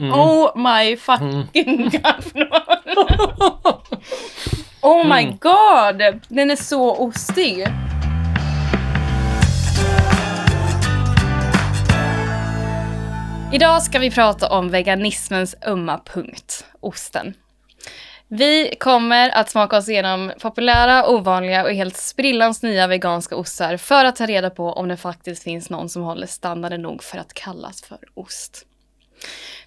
Mm. Oh my fucking god. oh my Mm. god. Den är så ostig. Idag ska vi prata om veganismens ömma punkt, osten. Vi kommer att smaka oss igenom populära, ovanliga och helt sprillans nya veganska ostar för att ta reda på om det faktiskt finns någon som håller standarden nog för att kallas för ost.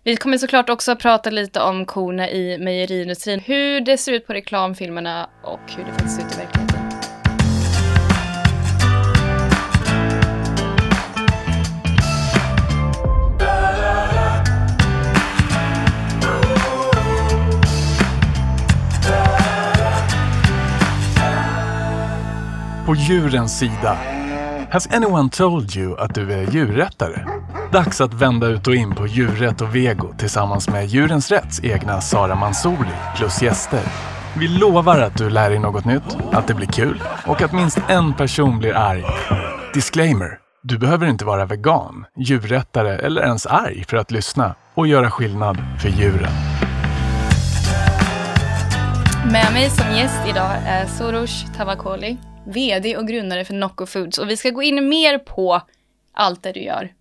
Vi kommer såklart också prata lite om korna i mejeriindustrin, hur det ser ut på reklamfilmerna och hur det faktiskt ser ut i verkligheten. På djurens sida. Has anyone told you att du är djurrättare? Dags att vända ut och in på djurrätt och vego tillsammans med Djurens Rätts egna Sara Mansouli plus gäster. Vi lovar att du lär dig något nytt, att det blir kul och att minst en person blir arg. Disclaimer. Du behöver inte vara vegan, djurrättare eller ens arg för att lyssna och göra skillnad för djuren. Med mig som gäst idag är Soros Tavakoli, VD och grundare för Nocco Foods. Och vi ska gå in mer på allt det du gör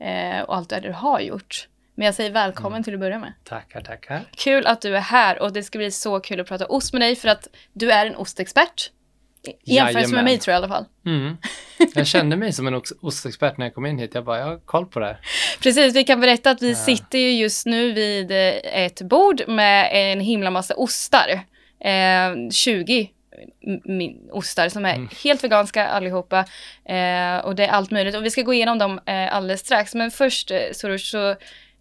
eh, och allt det du har gjort. Men jag säger välkommen till att börja med. Tackar, tackar. Kul att du är här och det ska bli så kul att prata ost med dig för att du är en ostexpert. I jämförelse med mig tror jag i alla fall. Mm. Jag kände mig som en ost- ostexpert när jag kom in hit. Jag bara, jag har koll på det här. Precis, vi kan berätta att vi Ja. sitter ju just nu vid eh, ett bord med en himla massa ostar. Eh, 20 m- min- ostar som är Mm. helt veganska allihopa. Eh, och det är allt möjligt. Och vi ska gå igenom dem eh, alldeles strax. Men först, eh, Soroush, så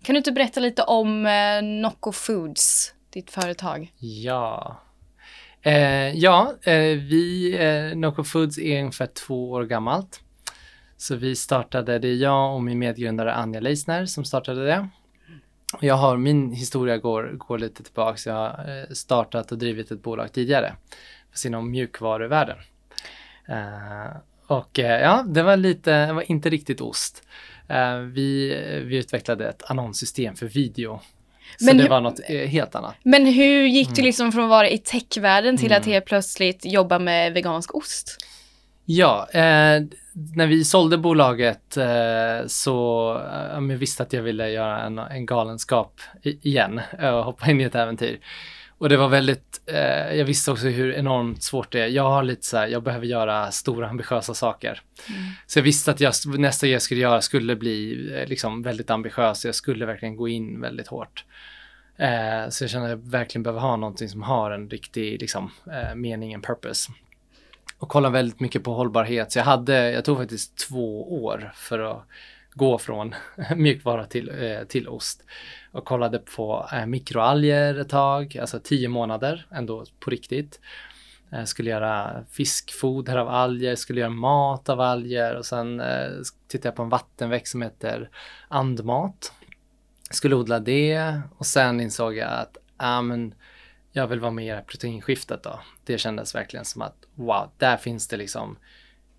kan du inte berätta lite om eh, Nocco Foods, ditt företag? Ja. Eh, ja, eh, vi, eh, Noco Foods är ungefär två år gammalt. Så vi startade, det är jag och min medgrundare Anja Leisner som startade det. Jag har, min historia går, går lite tillbaks. Jag har eh, startat och drivit ett bolag tidigare. Inom mjukvaruvärlden. Eh, och eh, ja, det var lite, det var inte riktigt ost. Eh, vi, vi utvecklade ett annonssystem för video. Så Men det hur- var något helt annat. Men hur gick Mm. du liksom från att vara i techvärlden till att helt plötsligt jobba med vegansk ost? Ja, när vi sålde bolaget så eh, jag visste att jag ville göra en, en galenskap igen och hoppa in i ett äventyr. Och det var väldigt, eh, jag visste också hur enormt svårt det är. Jag har lite så här, jag behöver göra stora ambitiösa saker. Så jag visste att jag, nästa jag skulle göra skulle bli eh, liksom väldigt ambitiös. Jag skulle verkligen gå in väldigt hårt. Eh, så jag kände att jag verkligen behöver ha någonting som har en riktig liksom, eh, mening, en purpose och kolla väldigt mycket på hållbarhet. Så jag hade, jag tog faktiskt två år för att gå från mjukvara till, eh, till ost. Och kollade på eh, mikroalger ett tag, alltså tio månader ändå på riktigt. Eh, skulle göra fiskfoder av alger, skulle göra mat av alger och sen eh, tittade jag på en vattenväxt som heter andmat. Skulle odla det och sen insåg jag att ah, men, jag vill vara med i proteinskiftet då. Det kändes verkligen som att wow, där finns det liksom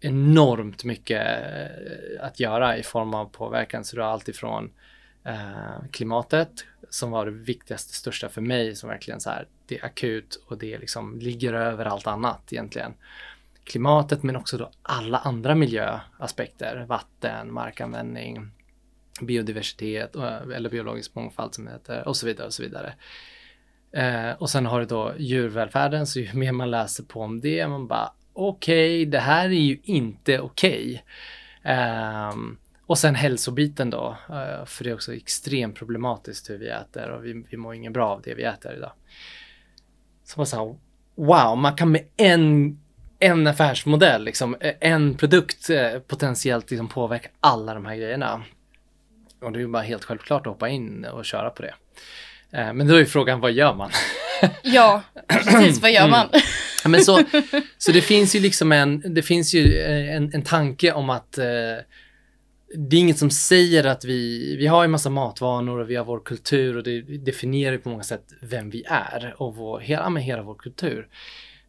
enormt mycket eh, att göra i form av påverkan. Så du har allt ifrån eh, klimatet som var det viktigaste, största för mig som verkligen så här, det är akut och det liksom ligger över allt annat egentligen. Klimatet men också då alla andra miljöaspekter, vatten, markanvändning, biodiversitet eh, eller biologisk mångfald som det heter och så vidare och så vidare. Eh, och sen har du då djurvälfärden, så ju mer man läser på om det, man bara okej, det här är ju inte okej. Ehm, och sen hälsobiten då, eh, för det är också extremt problematiskt hur vi äter och vi, vi mår ingen bra av det vi äter idag. Så man sa, wow, man kan med en, en affärsmodell, liksom, eh, en produkt eh, potentiellt liksom påverka alla de här grejerna. Och det är ju bara helt självklart att hoppa in och köra på det. Eh, Men då är frågan, vad gör man? Ja, precis. Vad gör man? Ja, Men så, så det finns ju liksom en, det finns ju eh, en, en tanke om att eh, det är inget som säger att vi, vi har ju massa matvanor och vi har vår kultur och det definierar ju på många sätt vem vi är och vår, hela, med hela vår kultur.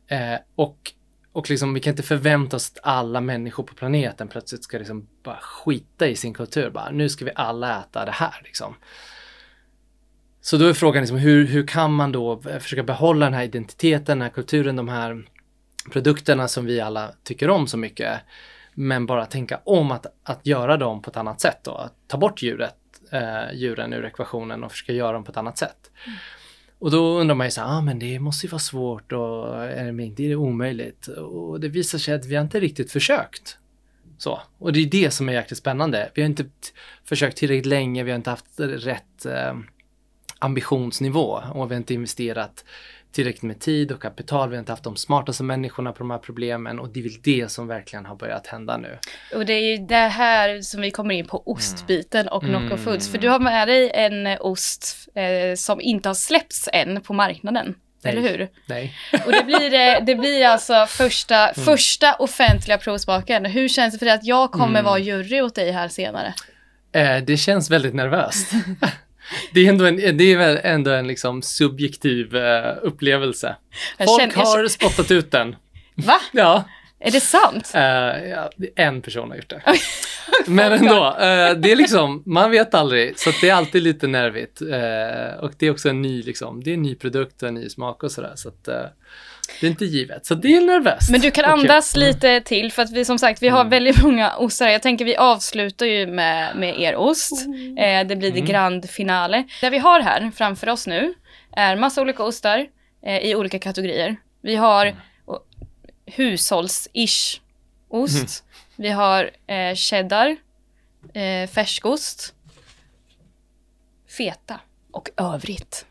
Eh, och och liksom, vi kan inte förvänta oss att alla människor på planeten plötsligt ska liksom bara skita i sin kultur. Bara, nu ska vi alla äta det här liksom. Så då är frågan liksom, hur, hur kan man då försöka behålla den här identiteten, den här kulturen, de här produkterna som vi alla tycker om så mycket. Men bara tänka om att, att göra dem på ett annat sätt då. Att ta bort djuret, eh, djuren ur ekvationen och försöka göra dem på ett annat sätt. Mm. Och då undrar man ju så här, ah, men det måste ju vara svårt och är det inte är det omöjligt? Och det visar sig att vi har inte riktigt försökt. Så. Och det är det som är jäkligt spännande. Vi har inte försökt tillräckligt länge, vi har inte haft rätt eh, ambitionsnivå och vi har inte investerat tillräckligt med tid och kapital. Vi har inte haft de smartaste människorna på de här problemen och det är väl det som verkligen har börjat hända nu. Och det är ju det här som vi kommer in på ostbiten och Mm. Nocco Foods. För du har med dig en ost eh, som inte har släppts än på marknaden. Nej. Eller hur? Nej. Och det blir, eh, det blir alltså första, Mm. första offentliga provsmaken. Hur känns det för dig att jag kommer Mm. vara jury åt dig här senare? Eh, det känns väldigt nervöst. det är ändå en, det är väl ändå en liksom subjektiv eh, upplevelse. Jag Folk känner- jag har spottat ut den. Va? Ja, Är det sant? eh, ja, en person har gjort det. Men ändå, eh, det är liksom, man vet aldrig, så att det är alltid lite nervigt. Eh, och det är också en ny, liksom, det är en ny produkt och en ny smak och sådär. Så att, det är inte givet. Så det är nervöst. Men du kan andas lite till för att vi som sagt, vi har Mm. väldigt många ostar. Jag tänker vi avslutar ju med, med er ost. Eh, det blir det Mm. grand finale. Det vi har här framför oss nu är massa olika ostar eh, i olika kategorier. Vi har Mm. hushålls-ish ost. Mm. Vi har eh, cheddar, eh, färskost, feta och övrigt.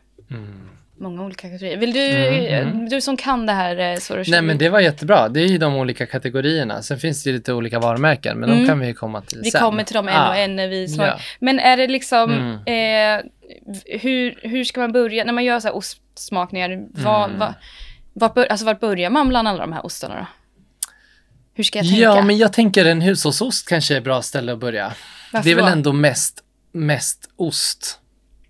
Många olika kategorier. Vill du, Mm, mm. du som kan det här eh, så Nej men det var jättebra. Det är ju de olika kategorierna. Sen finns det ju lite olika varumärken, men Mm. de kan vi ju komma till Vi sen. kommer till dem en Ah, och en när vi. Ja. Men är det liksom, Mm. eh, hur, hur ska man börja, när man gör så här ostsmakningar, vad, Mm. vad, vart, bör, alltså vart börjar man bland alla de här ostarna då? Hur ska jag tänka? Ja, men jag tänker en hushållsost kanske är ett bra ställe att börja. Varför det är väl då? ändå mest, mest ost.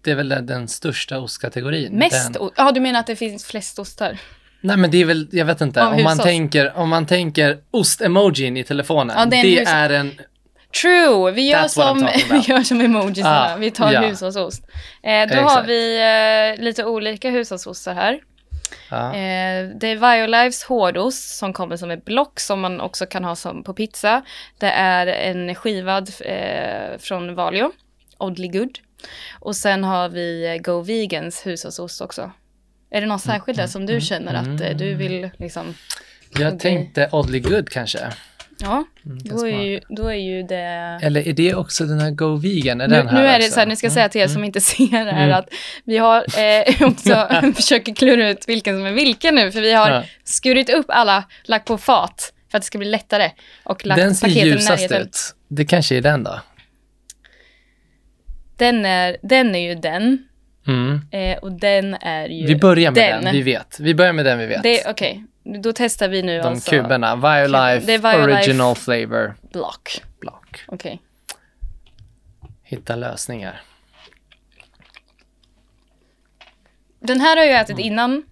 Det är väl den, största ostkategorin. Mest den? Ja, du menar att det finns flest ostar? Nej men det är väl, jag vet inte, om man, tänker, om man tänker ost-emojin i telefonen. Ja, det är det en är, hushåll- en, True, vi gör, That's som, vi gör som emojisarna, Ah, vi tar ja. hushållsost. Eh, då har vi eh, lite olika hushållsostar här. ja. Eh, det är Violifes hårdost som kommer som ett block som man också kan ha som på pizza. Det är en skivad eh, från Valio, Oddly Good. Och sen har vi eh, Go Vegans hushållsost också. Är det någon särskild där som du känner att eh, du vill liksom... jag tänkte Oddly Good kanske. Ja, Mm, då är, ju, då är ju det... Eller är det också den här Go Vegan? Är Nu, den här nu är det också? så här, nu ska jag säga till er som inte ser det här Mm. att vi har eh, också försöker klura ut vilken som är vilken nu, för vi har Ja. skurit upp alla, lagt på fat för att det ska bli lättare och lagt Den ser paketen i ljusast närheten. ut. Det kanske är den då. Den är, den är ju den Mm. eh, och den är ju Vi börjar med den. den. vi vet. Vi börjar med den vi vet. Okej, då testar vi nu De alltså kuberna. Violife, Det är Violife. Original Flavor block. Block. Okej. Hitta lösningar. Den här har jag ätit Mm. innan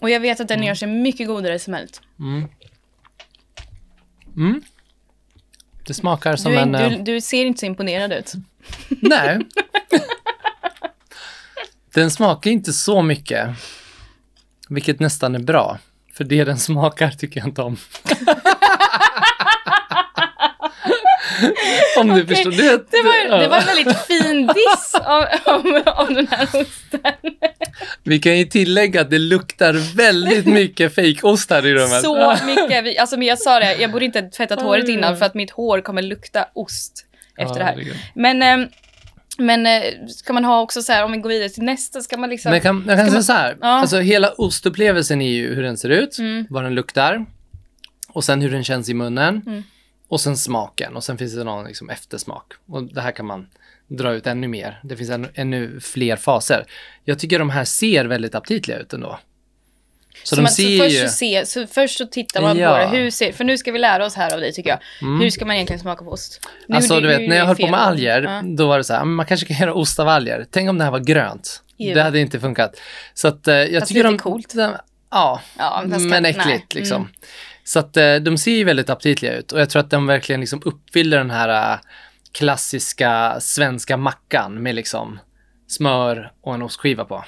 och jag vet att den gör sig mycket godare smält. Mm. Mm. Det smakar som Du, är, en... du, eh, du ser inte så imponerad ut. Nej. den smakar inte så mycket. Vilket nästan är bra. För det den smakar tycker jag inte om. om du förstår. Det, Det var, det var en väldigt fin diss av, av, av den här osten. Vi kan ju tillägga att det luktar väldigt mycket fejkost här i rummet. Så mycket. Alltså, men jag sa det, jag borde inte tvättat håret innan för att mitt hår kommer lukta ost efter det här. Men, eh, men eh, ska man ha också så här, om vi går vidare till nästa, ska man liksom... Men jag kan, jag kan säga man- så här. Ja. Alltså hela ostupplevelsen är ju hur den ser ut, Mm. vad den luktar och sen hur den känns i munnen Mm. och sen smaken och sen finns det någon liksom eftersmak. Och det här kan man dra ut ännu mer. Det finns ännu, ännu fler faser. Jag tycker de här ser väldigt aptitliga ut ändå. Så, Så, man, ser så, först ju... så, se, så först så tittar man Ja. på det, hur ser, för nu ska vi lära oss här av dig tycker jag. Mm. Hur ska man egentligen smaka på ost? Nu Alltså gjorde- du vet, när jag höll på med alger, Ja. då var det så här, "Men man kanske kan göra ost av alger. Tänk om det här var grönt. Ew. Det hade inte funkat. Så att eh, jag Fast tycker lite de... coolt. De, ja, Ja, men kan- äckligt nej. liksom. Mm. Så att eh, de ser ju väldigt aptitliga ut och jag tror att de verkligen liksom uppfyller den här eh, klassiska svenska mackan med liksom smör och en ostskiva på.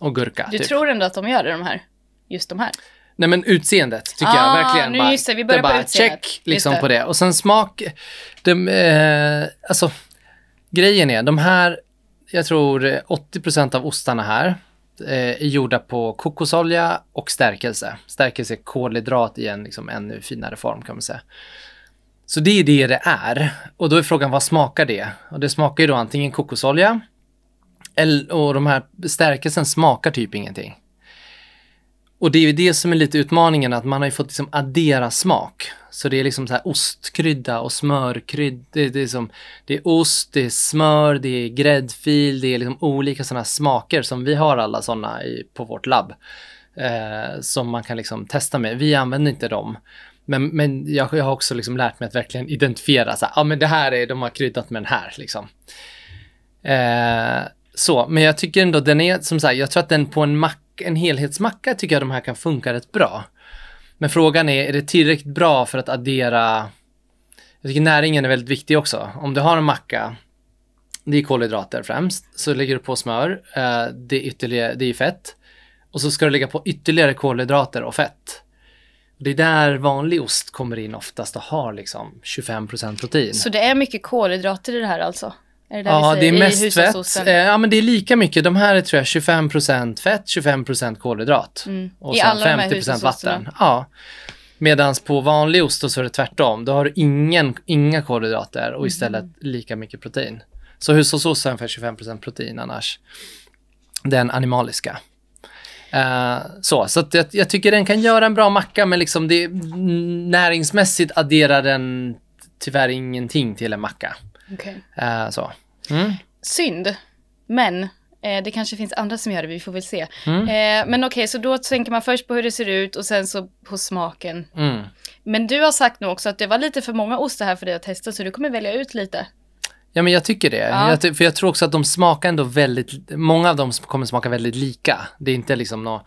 Och gurka. Du typ. tror ändå att de gör det, de här? Just de här? Nej men utseendet tycker Ah, jag verkligen. nu bara, just det, vi det börjar är på bara utseendet. check liksom det. på det. Och sen smak, de, eh, alltså grejen är, de här, jag tror eh, 80% av ostarna här eh, är gjorda på kokosolja och stärkelse. Stärkelse är kolhydrat i en liksom, ännu finare form kan man säga. Så det är det det är. Och då är frågan, vad smakar det? Och det smakar ju då antingen kokosolja, eller, och de här stärkelsen smakar typ ingenting. Och det är ju det som är lite utmaningen, att man har ju fått liksom addera smak. Så det är liksom så här ostkrydda och smörkrydda. Det, det, är som, det är ost, det är smör, det är gräddfil, det är liksom olika sådana smaker som vi har alla sådana på vårt labb. Eh, som man kan liksom testa med. Vi använder inte dem. Men, men jag, jag har också liksom lärt mig att verkligen identifiera, så här, ja men det här är, de har kryddat med den här liksom. Eh, så, men jag tycker ändå den är, som sagt, jag tror att den på en macka en helhetsmacka tycker jag de här kan funka rätt bra. Men frågan är, är det tillräckligt bra för att addera, jag tycker näringen är väldigt viktig också. Om du har en macka, det är kolhydrater främst, så lägger du på smör, eh, det är ytterligare, det är fett. Och så ska du lägga på ytterligare kolhydrater och fett. Det är där vanlig ost kommer in oftast och har liksom 25% protein. Så det är mycket kolhydrater i det här alltså? Är det där Ja, vi det är mest fett. Eh, Ja, men det är lika mycket. De här är tror jag 25% fett, 25% kolhydrat. Mm. Och sen alla de här 50% hushållsosterna? vatten. Ja. Medan på vanlig ost så är det tvärtom. Då har du ingen, inga kolhydrater och istället Mhm. lika mycket protein. Så hushållsost är ungefär 25% protein annars. Den animaliska. Eh, så så att jag, jag tycker den kan göra en bra macka men liksom det, näringsmässigt adderar den tyvärr ingenting till en macka. Okej. Eh, så. Mm. Synd, men eh, det kanske finns andra som gör det, vi får väl se. Mm. Eh, men okej, så då tänker man först på hur det ser ut och sen så på smaken. Mm. Men du har sagt nu också att det var lite för många ostar här för dig att testa, så du kommer välja ut lite. Ja, men jag tycker det. Ja. Jag för jag tror också att de smakar ändå väldigt, många av dem kommer smaka väldigt lika. Det är inte liksom något,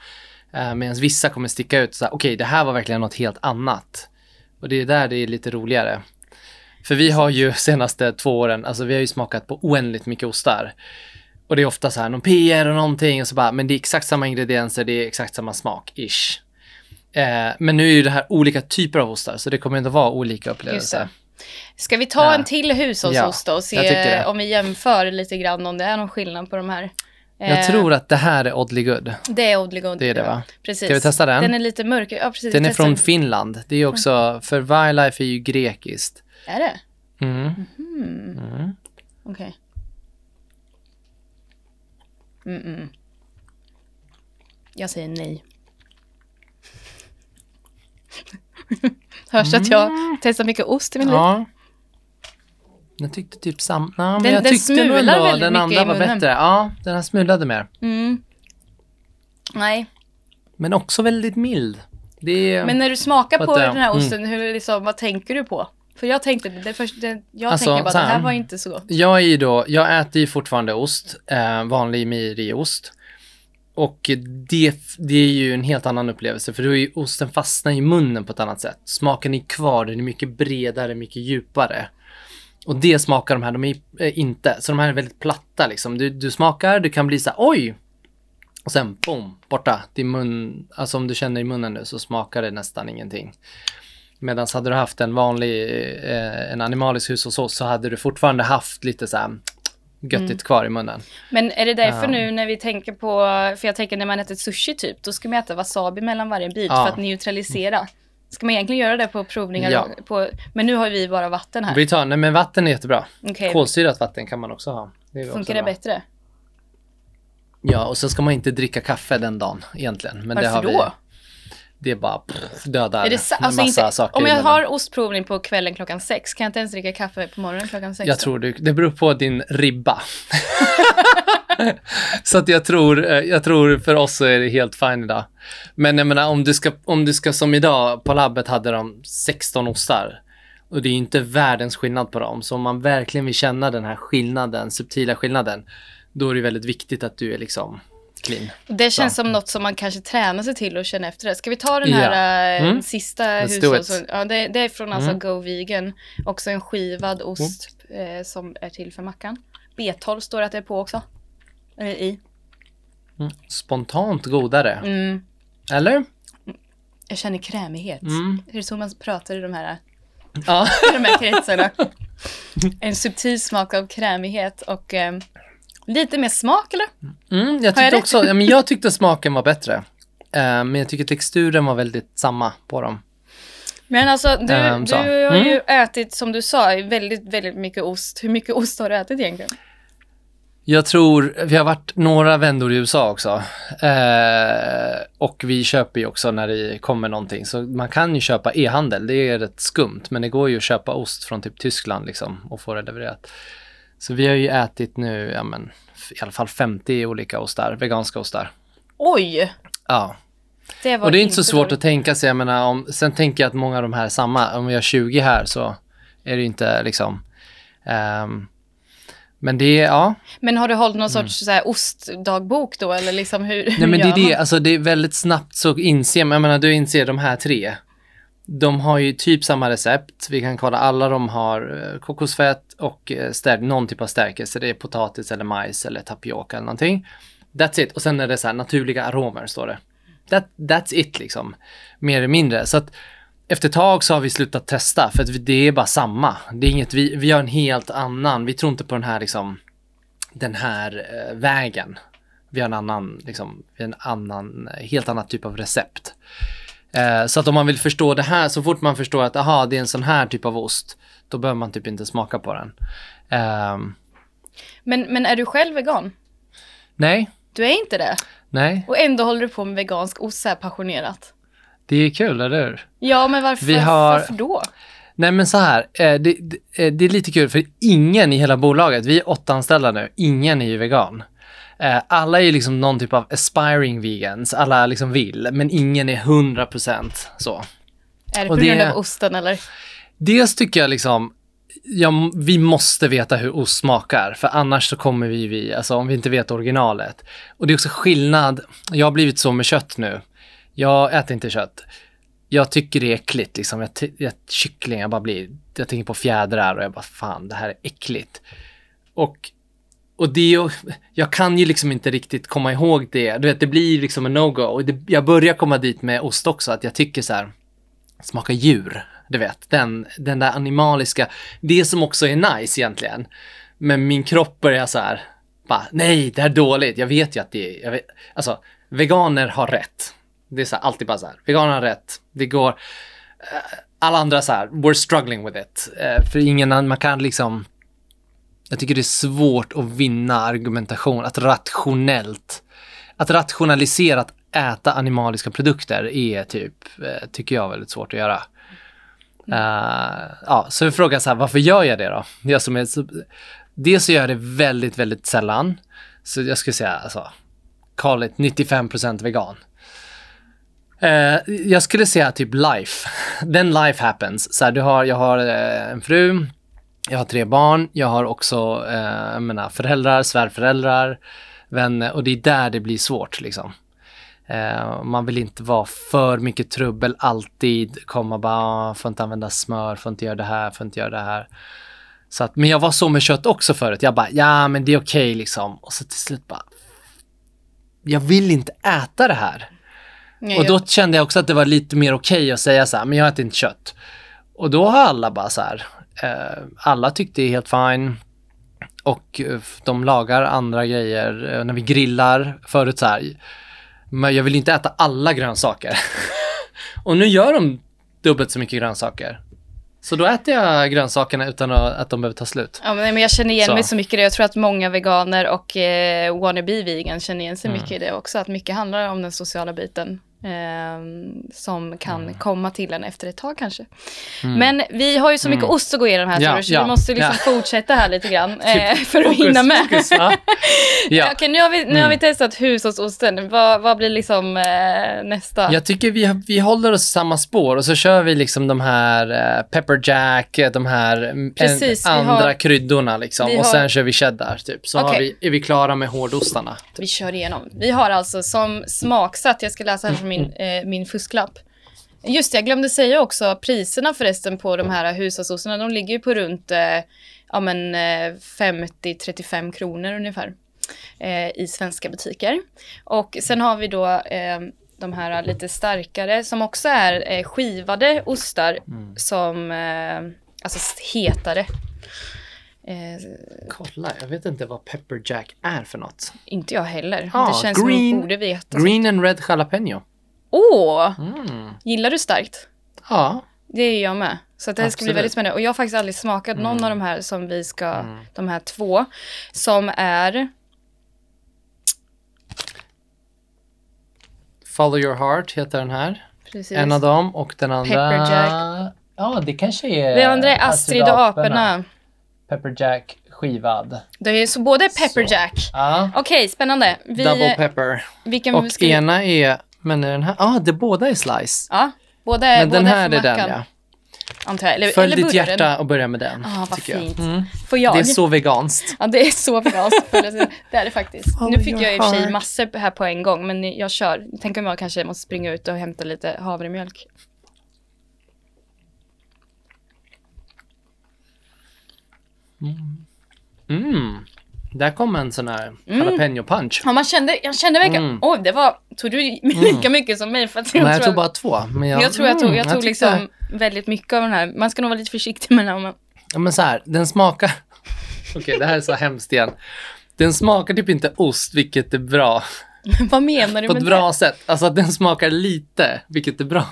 eh, medan vissa kommer sticka ut så okej, det här var verkligen något helt annat. Och det är där det är lite roligare. För vi har ju senaste två åren, alltså vi har ju smakat på oändligt mycket ostar. Och det är ofta så här, någon PR och någonting och så bara, men det är exakt samma ingredienser, det är exakt samma smak, ish. Eh, men nu är ju det här olika typer av ostar, så det kommer ändå vara olika upplevelser. Ska vi ta Ja. en till hushållsost då och se om vi jämför lite grann om det är någon skillnad på de här? Jag Eh, tror att det här är Oddly Good. Det är Oddly Good. Det är det va? Precis. Ska vi testa den? Den är lite mörk. Ja, precis. Den är från Finland. Det är också, för Wildlife är ju grekiskt. Är det? Mm. Mm. Mm. Okej. Mm-mm. Jag säger nej. Hörs att jag testar mycket ost i min liv? Mm. Ja. Jag tyckte typ samma. Ja, men Den- jag den tyckte nog ändå den andra var bättre. Ja, den här smulade mer. Mm. Nej, Men också väldigt mild. Det är... men när du smakar på den här Mm. osten, hur, liksom, vad tänker du på? För jag tänkte, det först, det, jag Alltså, tänker bara, så det här var inte så gott. Jag är ju då, jag äter ju fortfarande ost, eh, vanlig mejeriost. Och det, det är ju en helt annan upplevelse för då är ju osten fastnar i munnen på ett annat sätt. Smaken är kvar, den är mycket bredare, mycket djupare. Och det smakar de här, de är eh, inte. Så de här är väldigt platta liksom. Du, du smakar, du kan bli så här, oj! Och sen boom, borta. Din mun, alltså om du känner i munnen nu så smakar det nästan ingenting. Medan hade du haft en vanlig, eh, en animalisk hushållsost så hade du fortfarande haft lite så här göttigt Mm. kvar i munnen. Men är det därför Ja. nu när vi tänker på, för jag tänker när man äter sushi typ, då ska man äta wasabi mellan varje bit Ja. för att neutralisera. Ska man egentligen göra det på provningar? Ja. På, men nu har vi bara vatten här. Vi tar, nej men vatten är jättebra. Okej, Kolsyrat vatten kan man också ha. Det är också funkar det bättre? Ja, och så ska man inte dricka kaffe den dagen egentligen. Men det Varför har vi, då? Det är bara pff, dödar Är det sa- alltså massa inte, saker om jag har ostprovning på kvällen klockan sex, kan jag inte ens dricka kaffe på morgonen klockan sex? Jag tror du, det beror på din ribba. så att jag tror, eh, jag tror för oss så är det helt fine idag. Men jag menar om du ska, om du ska som idag, på labbet hade de 16 ostar. Och det är inte världens skillnad på dem. Så om man verkligen vill känna den här skillnaden, subtila skillnaden, då är det väldigt viktigt att du är liksom clean. Det känns Ja. som något som man kanske tränar sig till och känner efter det. Ska vi ta den här eh, Mm. sista hushålls... Ja, det, det är från alltså Mm. Go Vegan. Också en skivad ost eh, som är till för mackan. B12 står det att det är på också. Eller i. Spontant godare. Mm. Eller? Jag känner krämighet. Mm. Är det så man pratar i de här, Ja. i de här kretsarna? En subtil smak av krämighet och eh, lite mer smak eller? Mm, jag tyckte också, ja, men jag tyckte smaken var bättre. Eh, men jag tycker texturen var väldigt samma på dem. Men alltså du, Ehm, du har Mm. ju ätit som du sa väldigt, väldigt mycket ost. Hur mycket ost har du ätit egentligen? Jag tror, vi har varit några vändor i USA också. Eh, och vi köper ju också när det kommer någonting. Så man kan ju köpa e-handel, det är rätt skumt. Men det går ju att köpa ost från typ Tyskland liksom och få det levererat. Så vi har ju ätit nu, ja men i alla fall 50 olika ostar, veganska ostar. Oj! Ja, Det var och det är inte så svårt att tänka sig, jag menar, om, sen tänker jag att många av de här är samma. Om vi har 20 här så är det inte liksom, ehm, men det ja, Men har du hållit någon sorts så här, ostdagbok då eller liksom hur, Nej men det är det, alltså det är väldigt snabbt så inser man, jag menar du inser de här tre. De har ju typ samma recept. Vi kan kolla, alla de har eh, kokosfett och eh, stärk, någon typ av stärkelse. Det är potatis eller majs eller tapioka eller någonting. That's it. Och sen är det så här naturliga aromer står det. That, that's it liksom. Mer eller mindre. Så att efter ett tag så har vi slutat testa för att det är bara samma. Det är inget, vi, vi har en helt annan, vi tror inte på den här liksom den här eh, vägen. Vi har en annan, liksom, en annan, helt annan typ av recept. Eh, så att om man vill förstå det här, så fort man förstår att aha, det är en sån här typ av ost, då behöver man typ inte smaka på den. Ehm, Men, men är du själv vegan? nej, Du är inte det? nej, Och ändå håller du på med vegansk ost så här passionerat? det är kul, eller hur? Ja, men varför, har- varför då? Nej men så här, eh, det, det, eh, det är lite kul för ingen i hela bolaget, vi är åtta anställda nu, ingen är ju vegan. Eh, Alla är liksom någon typ av aspiring vegans, alla liksom vill, men ingen är 100% så. Är det på grund av osten eller? Dels tycker jag liksom, ja, vi måste veta hur ost smakar, för annars så kommer vi, vi, alltså om vi inte vet originalet. Och det är också skillnad, jag har blivit så med kött nu. Jag äter inte kött. Jag tycker det är äckligt liksom. Jag, jag, kyckling, jag bara blir, jag tänker på fjädrar och jag bara fan det här är äckligt. Och, och det är ju, jag kan ju liksom inte riktigt komma ihåg det. Du vet, det blir liksom en no-go. Och det, jag börjar komma dit med ost också, att jag tycker så här, smaka djur. Du vet, den, den där animaliska, det som också är nice egentligen. Men min kropp börjar så här, bara, nej, det här är dåligt. Jag vet ju att det är, jag vet, alltså, veganer har rätt. Det är så här, alltid bara så här, veganer har rätt. Det går, eh, alla andra så här, we're struggling with it. Eh, för ingen man kan liksom, jag tycker det är svårt att vinna argumentation, att rationellt, att rationalisera att äta animaliska produkter är typ, eh, tycker jag, väldigt svårt att göra. Eh, ja, så jag frågar så här, varför gör jag det då? Jag som är, så, dels så gör jag det väldigt, väldigt sällan. Så jag skulle säga, alltså, call it 95% vegan. Eh, jag skulle säga typ life. Den life happens. Så här, du har, jag har eh, en fru, jag har tre barn, jag har också eh, menar, föräldrar, svärföräldrar, vänner och det är där det blir svårt liksom. Eh, man vill inte vara för mycket trubbel alltid, komma bara, "Ah, får inte använda smör, får inte göra det här, får inte göra det här. Så att, men jag var så med kött också förut, jag bara, ja men det är okej liksom. Och så till slut bara, jag vill inte äta det här. Nej, Och då kände jag också att det var lite mer okej att säga så här, men jag äter inte kött. Och då har alla bara så här, alla tyckte det är helt fine. Och eh, de lagar andra grejer eh, när vi grillar förut så här. Men jag vill inte äta alla grönsaker. och nu gör de dubbelt så mycket grönsaker. Så då äter jag grönsakerna utan att, de behöver ta slut. Ja, men men jag känner igen Så. mig så mycket i det. Jag tror att många veganer och eh, wannabe vegan känner igen sig Mm. mycket i det också. Att mycket handlar om den sociala biten. Eh, som kan Mm. komma till en efter ett tag kanske. Men vi har ju så mycket ost att gå igenom här Ja, så ja, vi måste liksom ja. fortsätta här lite grann. Eh, Typ för att fokus, hinna med. fokus, ja. Ja. Okej, nu har vi, nu har vi Mm. testat hushållsosten. Vad, vad blir liksom eh, nästa? Jag tycker vi, vi håller oss i samma spår och så kör vi liksom de här eh, pepper jack, eh, de här mm, Precis, en, andra har- kryddorna liksom. vi Och har- sen kör vi cheddar typ. Så har Okej. vi, är vi klara med hårdostarna. Vi kör igenom. Vi har alltså som smaksatt, jag ska läsa här från min, Mm. eh, min fusklapp. Just det, jag glömde säga också priserna förresten på de här hushållsostarna. De ligger ju på runt eh, ja, men, eh, 50-35 kronor ungefär. eh, i svenska butiker. Och sen har vi då eh, de här lite starkare som också är eh, skivade ostar Mm. som, eh, alltså hetare. Eh, Kolla, jag vet inte vad pepper jack är för något. inte jag heller. Ah, det känns som green- jag borde veta. Green and red jalapeno. Åh! Mm. Gillar du starkt? Ja. Det är jag med. Så det här ska bli Absolut. väldigt spännande. Och jag har faktiskt aldrig smakat någon Mm. av de här som vi ska, Mm. de här två, som är, Follow your heart heter den här. precis. En av dem och den andra... Pepper Jack. Ja, det kanske är... Det andra är Astrid och aporna. Pepper jack skivad. Det är så både Pepper Så. Jack. Ja. Okej, spännande. Vi, Double pepper. vilken Och vi, ena är... Men är den här... Ja, ah, det båda är slice. Ja, båda är Men den båda här för är den ja. Antar jag. Eller, Följ eller ditt hjärta och börja med den. Ah, vad tycker jag. fint. Mm. Får jag? Det är så veganskt. Ja, det är så veganskt. det är det faktiskt. Follow Nu fick jag i och för sig massor här på en gång, men jag kör. Tänk om jag kanske måste springa ut och hämta lite havremjölk. Mm. Där kom en sån här jalapeno punch. Ja, man kände, jag kände verkligen, Mm. oj, det var, tog du lika mycket som mig? För att jag, Nej, jag tror tog att- bara två. Men jag, jag tror jag tog, mm, jag tog tyckte- liksom väldigt mycket av den här. Man ska nog vara lite försiktig med den. här. Ja, men så här, den smakar... Okej, det här är så hemskt igen. Den smakar typ inte ost, vilket är bra. Vad menar du På med ett bra sätt. Alltså att den smakar lite, vilket är bra.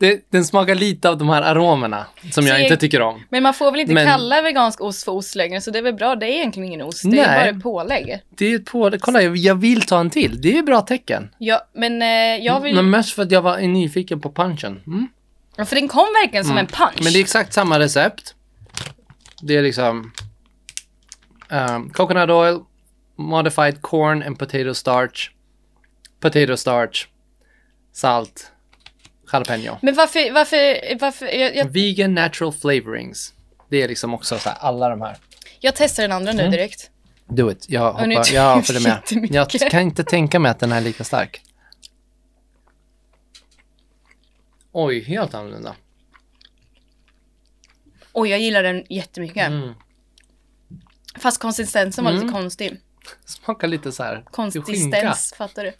Det, den smakar lite av de här aromerna som jag Så- inte tycker om. Men man får väl inte Men- kalla vegansk ost för ost längre, så det är väl bra. Det är egentligen ingen ost, det är bara ett pålägg. Det är ett på, kolla, jag, jag vill ta en till. Det är ett bra tecken. Ja, men eh, jag vill, Men mest för att jag var nyfiken på punchen. Mm. ja, för den kom verkligen som en punch. Men det är exakt samma recept. Det är liksom um, coconut oil, modified corn and potato starch, potato starch, salt, jalapeno. Men varför, varför, varför jag, jag, Vegan natural flavorings. Det är liksom också så här, alla de här. jag testar den andra nu Mm. direkt. Do it. Jag hoppar, jag följer med. Jag kan inte tänka mig att den här är lika stark. Oj, helt annorlunda. Oj, jag gillar den jättemycket. Mm. Fast konsistensen var lite Mm. konstig. Smakar lite så här. Konsistens, fattar du?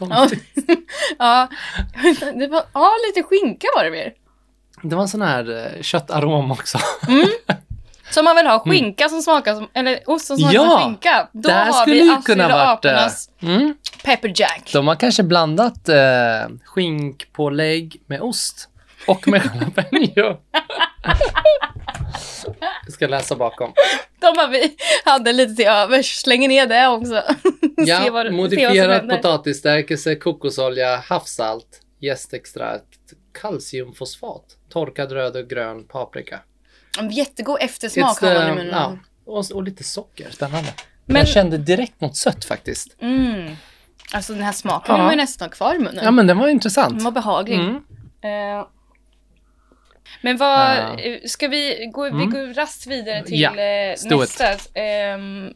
Ja. Konstigt. ja, det var, ja, lite skinka var det mer. Det var en sån här eh, köttarom också. Så om man vill ha skinka som smakar som, eller ost som smakar Mm. Ja, som skinka, då det här har skulle vi Astrid kunna och eh, apornas Mm, pepper jack. de har kanske blandat eh, skinkpålägg med ost och med jalapeno. Jag ska läsa bakom. De har vi hade lite till övers. Slänger ner det också. Se Ja, vad- se vad som modifierad potatisstärkelse, kokosolja, havssalt, jästextrakt, kalciumfosfat, torkad röd och grön paprika. En Jättegod eftersmak It's, har man i munnen. ja, och, och lite socker, spännande. Men- Jag kände direkt något sött faktiskt. Mm. Alltså den här smaken Ja. man ju nästan kvar i munnen. Ja men den var intressant. Den var behaglig. Mm. Eh, men vad, eh, ska vi gå, vi Mm. går rast vidare till Ja, eh, nästa. ehm,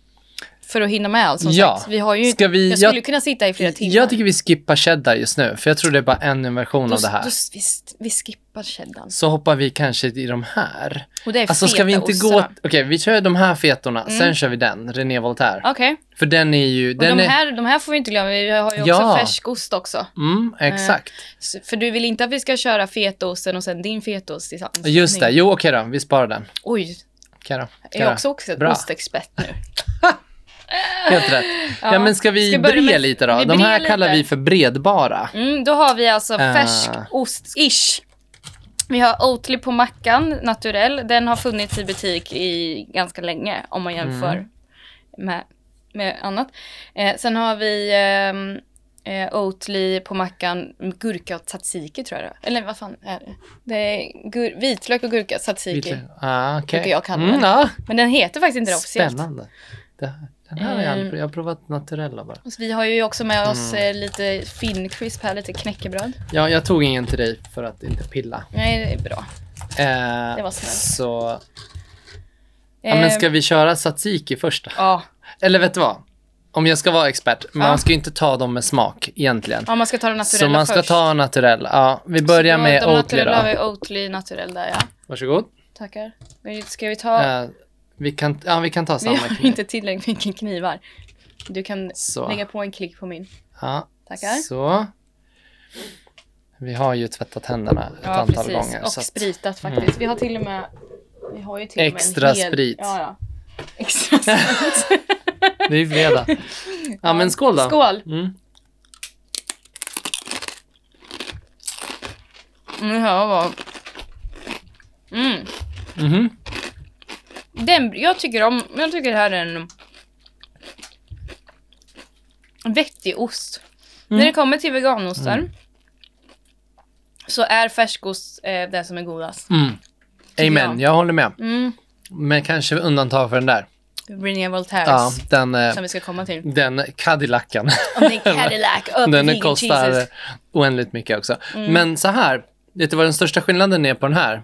för att hinna med allt som Ja. sagt. Vi har ju, Ska vi- jag skulle jag- kunna sitta i flera timmar. Jag tycker vi skippar cheddar just nu, för jag tror det är bara en version då, av det här. Då, vi, vi skippar cheddarn. Så hoppar vi kanske i de här. Och det är Alltså ska vi inte gå... Okej, vi kör de här fetorna, Mm. sen kör vi den, René Voltaire. Okej, För den är ju... och Den de är... här, de här får vi inte glömma. Vi har ju också Ja. färskost också. Mm, exakt. Så- För du vill inte att vi ska köra fetaosten och sen din fetaost tillsammans? Just det, jo okej då, vi sparar den. Oj, Okej då. jag är också, också ostexpert nu. Helt rätt. Ja, men ska vi Ska bre med- lite då? De här lite. kallar vi för bredbara. Mm, då har vi alltså Ah. färsk ost-ish. Vi har Oatly på mackan, naturell. Den har funnits i butik i ganska länge om man jämför Mm. med, med annat. Eh, sen har vi ehm, eh, Oatly på mackan, gurka och tzatziki tror jag det. Eller vad fan är det? Det är vitlök och gurka, tzatziki. Ah, okej. Brukar jag kalla mm, ja. Men den heter faktiskt inte det officiellt. Spännande. Det, den här har jag, aldrig, jag har provat naturella bara. Så vi har ju också med oss Mm. eh, lite fincrisp här, lite knäckebröd. Ja, jag tog ingen till dig för att inte pilla. Nej, det är bra. Eh, Det var snällt. Så, ja, men Eh, ska vi köra tzatziki först då? Ja, Eller vet du vad? Om jag ska vara expert, Ja. man ska ju inte ta dem med smak egentligen. ja man ska ta den naturella Så man ska först. ta naturell. Ja, vi börjar Så med de Oatly naturella har då. vi Oatly naturell där ja. Varsågod. Tackar. Ska vi ta... Eh, Vi kan, ja, vi kan ta Vi samma har kniv. inte tillräckligt mycket knivar. Du kan Så. lägga på en klick på min. Ja, Tackar. Så. Vi har ju tvättat händerna ett Ja, antal precis. gånger. Och så att- spritat faktiskt. Vi har till och med... Vi har ju till Extra och med en hel... sprit. Ja, ja. Extra sprit. Det är fredag. Ja, men skål då. Skål! Mm. Mm, det här var... Mm. Mhm. Den, jag tycker om... Jag tycker det här är en... Vettig ost. Mm. När det kommer till veganostar så är färskost eh, det som är godast. Mm. Amen, jag. jag håller med. Mm. Men kanske undantag för den där. René Voltaires, Ja, den, eh, som vi ska komma till. den Cadillacen. Är Cadillac, den kostar cheeses. oändligt mycket också. Mm. Men så här, vet du vad den största skillnaden är på den här?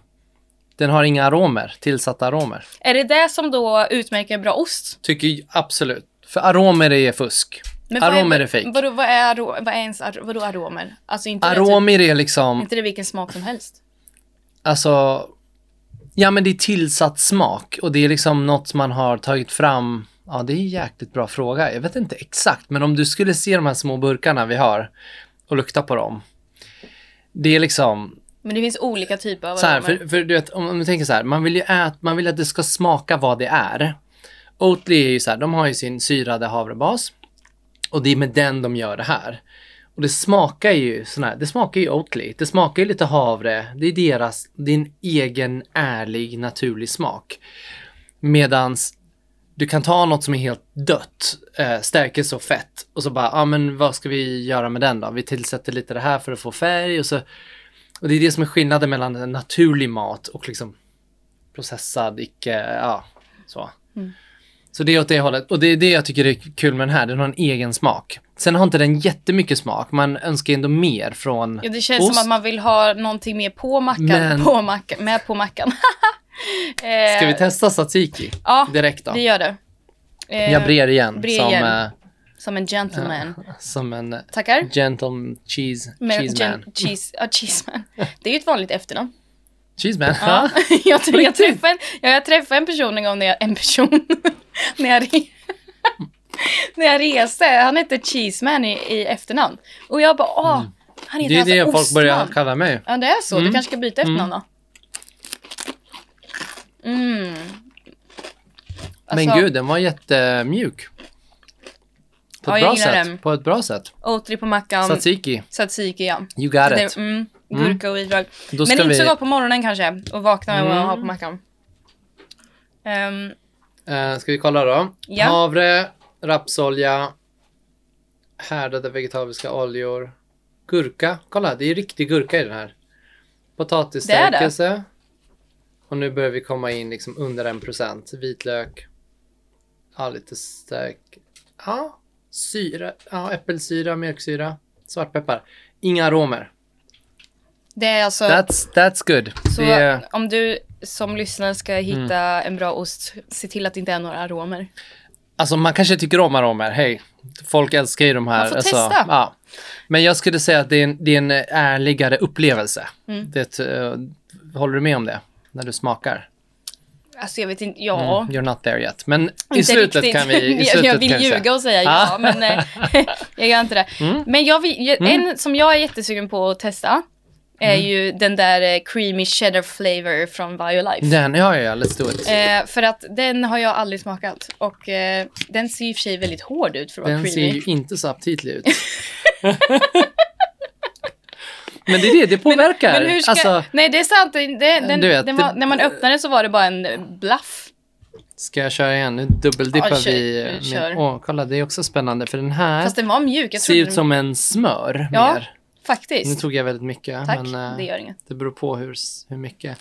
Den har inga aromer, tillsatta aromer. Är det det som då utmärker en bra ost? Tycker jag absolut. För aromer är fusk. Men vad Aromer är fake. Vadå, vad är, aro- vad är ens vadå aromer? Alltså inte det, typ, Aromer är liksom, inte det vilken smak som helst? alltså, ja men det är tillsatt smak och det är liksom något man har tagit fram. Ja, det är en jäkligt bra fråga. Jag vet inte exakt, men om du skulle se de här små burkarna vi har och lukta på dem. Det är liksom, Men det finns olika typer av så här, för, för du vet, om, du tänker så här, man vill ju äta, man vill att det ska smaka vad det är. Oatly är ju så här, de har ju sin syrade havrebas och det är med den de gör det här. Och det smakar ju sån här, det smakar ju Oatly, det smakar ju lite havre, det är deras, en egen ärlig naturlig smak. Medans du kan ta något som är helt dött, eh, stärkelse och fett och så bara, ja ah, men vad ska vi göra med den då? Vi tillsätter lite det här för att få färg och så och det är det som är skillnaden mellan naturlig mat och liksom processad, icke, ja, så. Mm. Så det är åt det hållet. Och det är det jag tycker är kul med den här, den har en egen smak. Sen har inte den jättemycket smak, man önskar ändå mer från Ja, det känns ost. som att man vill ha någonting mer på mackan. Men- På mackan med på mackan. eh, Ska vi testa tzatziki Ja, direkt då? vi gör det. Eh, Jag brer igen, brer som, igen. eh, Som en gentleman. som en Tackar. gentle cheese, Men- cheese man. gen- cheese, ja, cheeseman. Det är ju ett vanligt efternamn. Cheese man, Ja. ja. jag, tror jag, träffade en, ja, jag träffade en person en gång när jag, en person, när jag, re, när jag reste. Han hette Cheeseman i, i efternamn. Och jag bara, åh, han heter Mm. Det är alltså det folk börjar Ostman. kalla mig. Ja, det är så. Du Mm. kanske ska byta efternamn då. Mm. Men Alltså, gud, den var jättemjuk. På Ja, ett jag bra sätt. den. På ett bra sätt. Oatly på mackan. Tzatziki, Tzatziki, ja. you got Det, it. mm, gurka och. Då Men inte vi... så gott på morgonen kanske. Och vakna och Mm. ha på mackan. Ehm, Eh, ska vi kolla då? Ja. Havre, rapsolja, härdade vegetabiliska oljor, gurka. Kolla, det är riktig gurka i den här. Potatisstärkelse. Och nu börjar vi komma in liksom under en procent. Vitlök. Ja, lite stärk. Ja, syra. Ja, äppelsyra, mjölksyra, svartpeppar. Inga aromer. det är alltså... That's, that's good. Så är, om du som lyssnare ska hitta Mm. en bra ost, se till att det inte är några aromer. Alltså man kanske tycker om aromer, hej. Folk älskar ju de här. Man får alltså, testa. Ja. Men jag skulle säga att det är en, det är en ärligare upplevelse. Mm. Det, eh, håller du med om det? När du smakar? Alltså jag vet inte, ja. Mm, you're not there yet. Men i Inte slutet riktigt. kan vi... I slutet jag vill vi säga. ljuga och säga Ah. ja, men eh, jag gör inte det. Mm. Men jag vill, Mm. en som jag är jättesugen på att testa är Mm. ju den där eh, creamy cheddar flavor från Biolife. Den, ja, ja, let's do it. Eh, för att den har jag aldrig smakat och eh, den ser i och för sig väldigt hård ut för att vara Den ser ju inte så aptitlig ut. Men det är det, det påverkar. Men hur ska... Alltså, Nej, det är sant. Det, den, vet, den var, det- när man öppnade så var det bara en eh, blaff. ska jag köra igen? Nu dubbeldippar Ja, kör. vi. Med, åh, kolla, det är också spännande. För den här Fast den var mjuk. Ser ut som en smör Ja. mer. Nu Faktiskt. tog jag väldigt mycket. Tack, men, eh, det gör inget. Det beror på hur, hur mycket.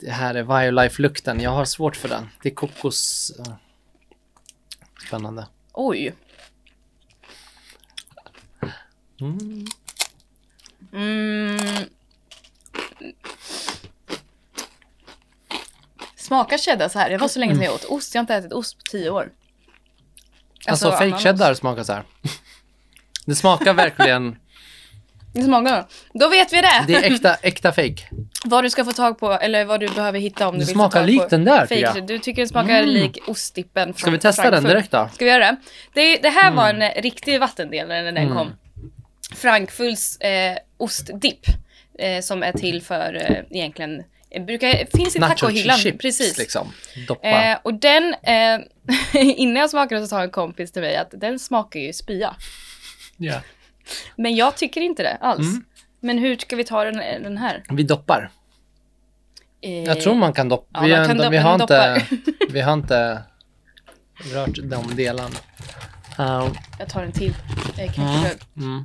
Det här är Violife-lukten. Jag har svårt för den. Det är kokos... eh, Spännande. Oj. Mm. Mm. Smakar cheddar så här? Det var så länge sedan jag åt ost. Jag har inte ätit ost på tio år. Alltså, annan fake cheddar smakar så här. Det smakar verkligen... Det smakar. Då vet vi det. Det är äkta, äkta fake. Vad du ska få tag på eller vad du behöver hitta om Det du vill smakar få tag likt på den där fake. jag. Du tycker den smakar Mm. lik ostdippen från Ska vi testa den Frankfurt. direkt då? Ska vi göra det? Det, det här var en riktig vattendelare när den Mm. kom. Frankfurts eh, ostdipp. Eh, som är till för eh, egentligen, eh, brukar, finns i tacohyllan. chips Precis. liksom. Eh, och den, eh, innan jag smakade så sa en kompis till mig att den smakar ju spya. Ja. Men jag tycker inte det alls. Mm. Men hur ska vi ta den, den här? Vi doppar. Eh, Jag tror man kan doppa. ja, vi, har, kan inte- doppa- vi, har inte, vi har inte rört de delarna. Uh, Jag tar en till eh, ketchup. mm. Mm.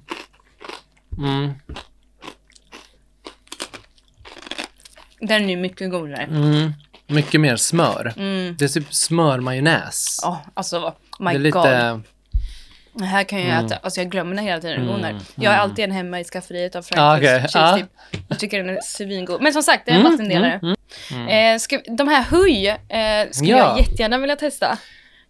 Den är ju mycket godare. Mm. Mycket mer smör. Mm. Det är typ smörmajonnäs. Ja, alltså my det är lite... god. Det här kan jag Mm. äta. Alltså jag glömmer den hela tiden. Mm, Mm. Jag är alltid en hemma i skafferiet av okej. Frankfurts Ja. cheese dip. Jag tycker den är svingod. Men som sagt, det är en Mm, vattendelare. mm, mm. Eh, ska, de här höj eh, skulle Ja. jag jättegärna vilja testa.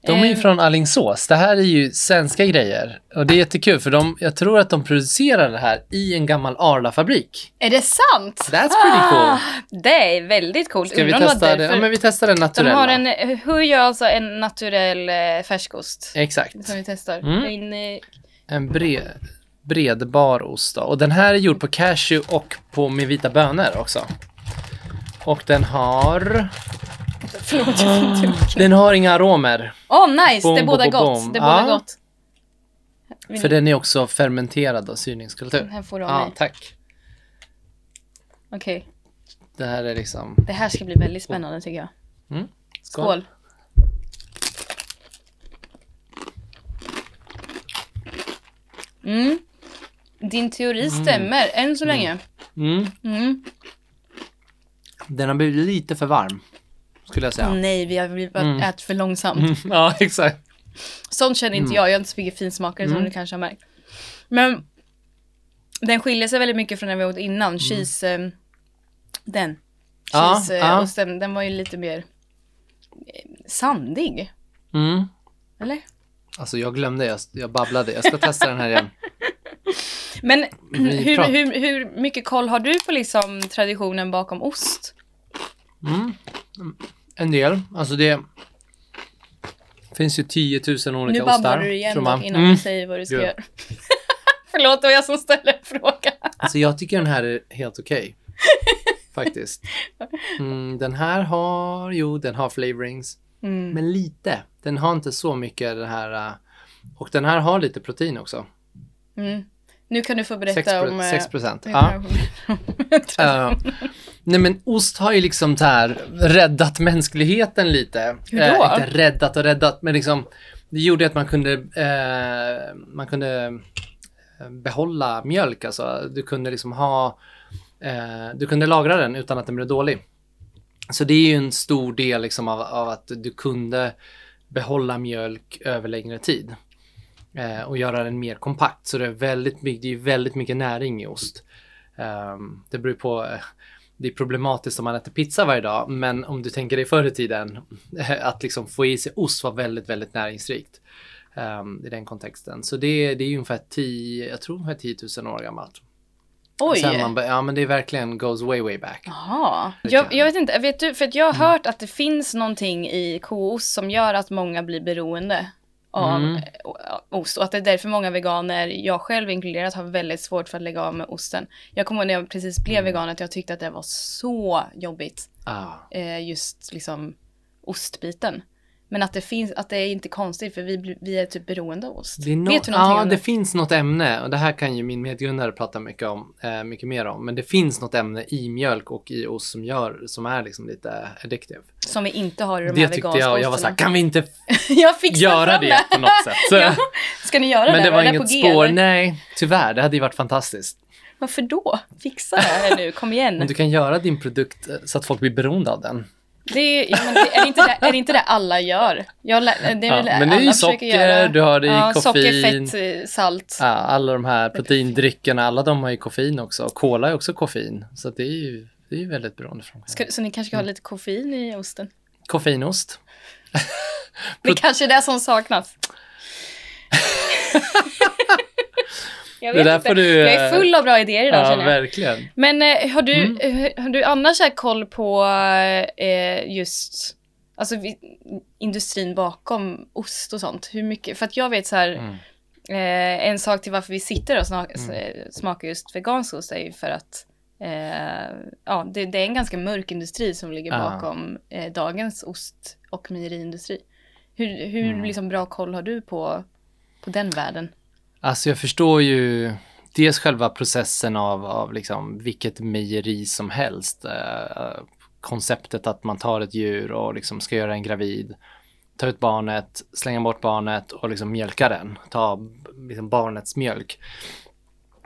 De är ju Eh, från Alingsås. Det här är ju svenska grejer. Och det är jättekul för de, jag tror att de producerar det här i en gammal Arla-fabrik. Är det sant? That's pretty cool. Ah, det är väldigt coolt. Ska vi Undrar om testa det? därför- Ja, men vi testar den De naturella. har en, höj är alltså en naturell eh, färskost. Exakt. Som vi testar. Mm. En, eh, En bred, bredbar ost då. Och den här är gjord på cashew och på med vita bönor också. Och den har... förlåt, jag får inte upp. Den har inga aromer. Åh, nice! Boom, det båda gott. boom. Det båda Ja. gott. Vill För ni- den är också fermenterad av syrningskultur. Den här får du av Ja, mig. tack. Okej. Det här är liksom... Det här ska bli väldigt spännande tycker jag. Mm. Skål. Mm. Din teori stämmer, än så länge. Mm. Mm. Den har blivit lite för varm. Skulle jag säga. Nej, vi har blivit Mm. ätit för långsamt. Mm. Ja, exakt. Sånt känner inte Mm. jag, jag är inte så mycket finsmakare som Mm. du kanske har märkt. Men den skiljer sig väldigt mycket från när vi åt innan. Cheese, eh, den. Mm. Ja, Cheese, eh, ja. osten, den var ju lite mer eh, sandig. Mm. Eller? Alltså jag glömde, jag, jag babblade. Jag ska testa den här igen. Men hur, hur, hur mycket koll har du på liksom traditionen bakom ost? Mm. En del. Alltså det finns ju 10 000 olika nu ostar. babblar du igen man. innan Mm. du säger vad du ska göra. Förlåt, det var jag som ställde en fråga. Alltså jag tycker den här är helt okej. Faktiskt. Mm, den här har, jo den har flavorings. Mm. Men lite. Den har inte så mycket det här. äh, Och den här har lite protein också. Mm. Nu kan du få berätta 6, om... eh, 6 procent. Ja. Eh, nej men ost har ju liksom så här räddat mänskligheten lite. Hur då? Eh, inte räddat och räddat, men liksom det gjorde att man kunde, eh, man kunde eh, behålla mjölk. Alltså du kunde liksom ha, eh, du kunde lagra den utan att den blev dålig. Så det är ju en stor del liksom av, av att du kunde behålla mjölk över längre tid. Eh, och göra den mer kompakt. Så det är väldigt, mycket- det är väldigt mycket näring i ost. Ehm, det beror på, eh, det är problematiskt om man äter pizza varje dag, men om du tänker dig förr i tiden, att liksom få i sig ost var väldigt, väldigt näringsrikt. ehm, I den kontexten. Så det, det är ju ungefär 10, jag tror ungefär 10 000 år gammalt. Oj! Man, ja men det är verkligen goes way way back. Jaha. Jag, jag vet inte, vet du, för att jag har Mm. hört att det finns någonting i koost som gör att många blir beroende av Mm. eh, ost och att det är därför många veganer, jag själv inkluderat, har väldigt svårt för att lägga av med osten. Jag kommer ihåg när jag precis blev Mm. vegan att jag tyckte att det var så jobbigt, Ah. eh, just liksom ostbiten. Men att det finns, att det är inte konstigt för vi, vi är typ beroende av ost. Det no- Vet du någonting ja, om det det? finns något ämne och det här kan ju min medgrundare prata mycket om, eh, mycket mer om. Men det finns något ämne i mjölk och i ost som gör, som är liksom lite addictive. Som vi inte har i de Det här tyckte veganska jag och jag var ostarna. såhär, kan vi inte jag göra det på något sätt? Ja. Ska ni göra men det? det var det inget spår, eller? nej, tyvärr, det hade ju varit fantastiskt. Varför då? Fixa det här nu, kom igen. Om du kan göra din produkt eh, så att folk blir beroende av den. Det är, ja, men det, är, det inte det, är det inte det alla gör? Jag, det är Ja, det men det är ju socker, göra. du har det i ja, koffein. Socker, fett, eh, salt. Ja, alla de här proteindryckerna, alla de har ju koffein också. Cola är också koffein. Så det är ju, det är ju väldigt beroendeframkallande. Ska, så ni kanske ska Mm. ha lite koffein i osten? Koffeinost. Det kanske är det som saknas. Jag Det vet där inte. du, Jag är full av bra idéer idag Ja, känner jag. verkligen. Men eh, har, du, Mm. eh, har du annars här koll på eh, just alltså, vi, industrin bakom ost och sånt? Hur mycket? För att jag vet så här, Mm. eh, en sak till varför vi sitter och snak, Mm. eh, smakar just vegansk ost är ju för att eh, ja, det, det är en ganska mörk industri som ligger Ja. bakom dagens ost och mejeriindustri. Hur, hur Mm. liksom bra koll har du på, på den världen? Alltså jag förstår ju dels själva processen av, av liksom vilket mejeri som helst. Eh, konceptet att man tar ett djur och liksom ska göra en gravid, ta ut barnet, slänga bort barnet och liksom mjölka den, ta liksom barnets mjölk.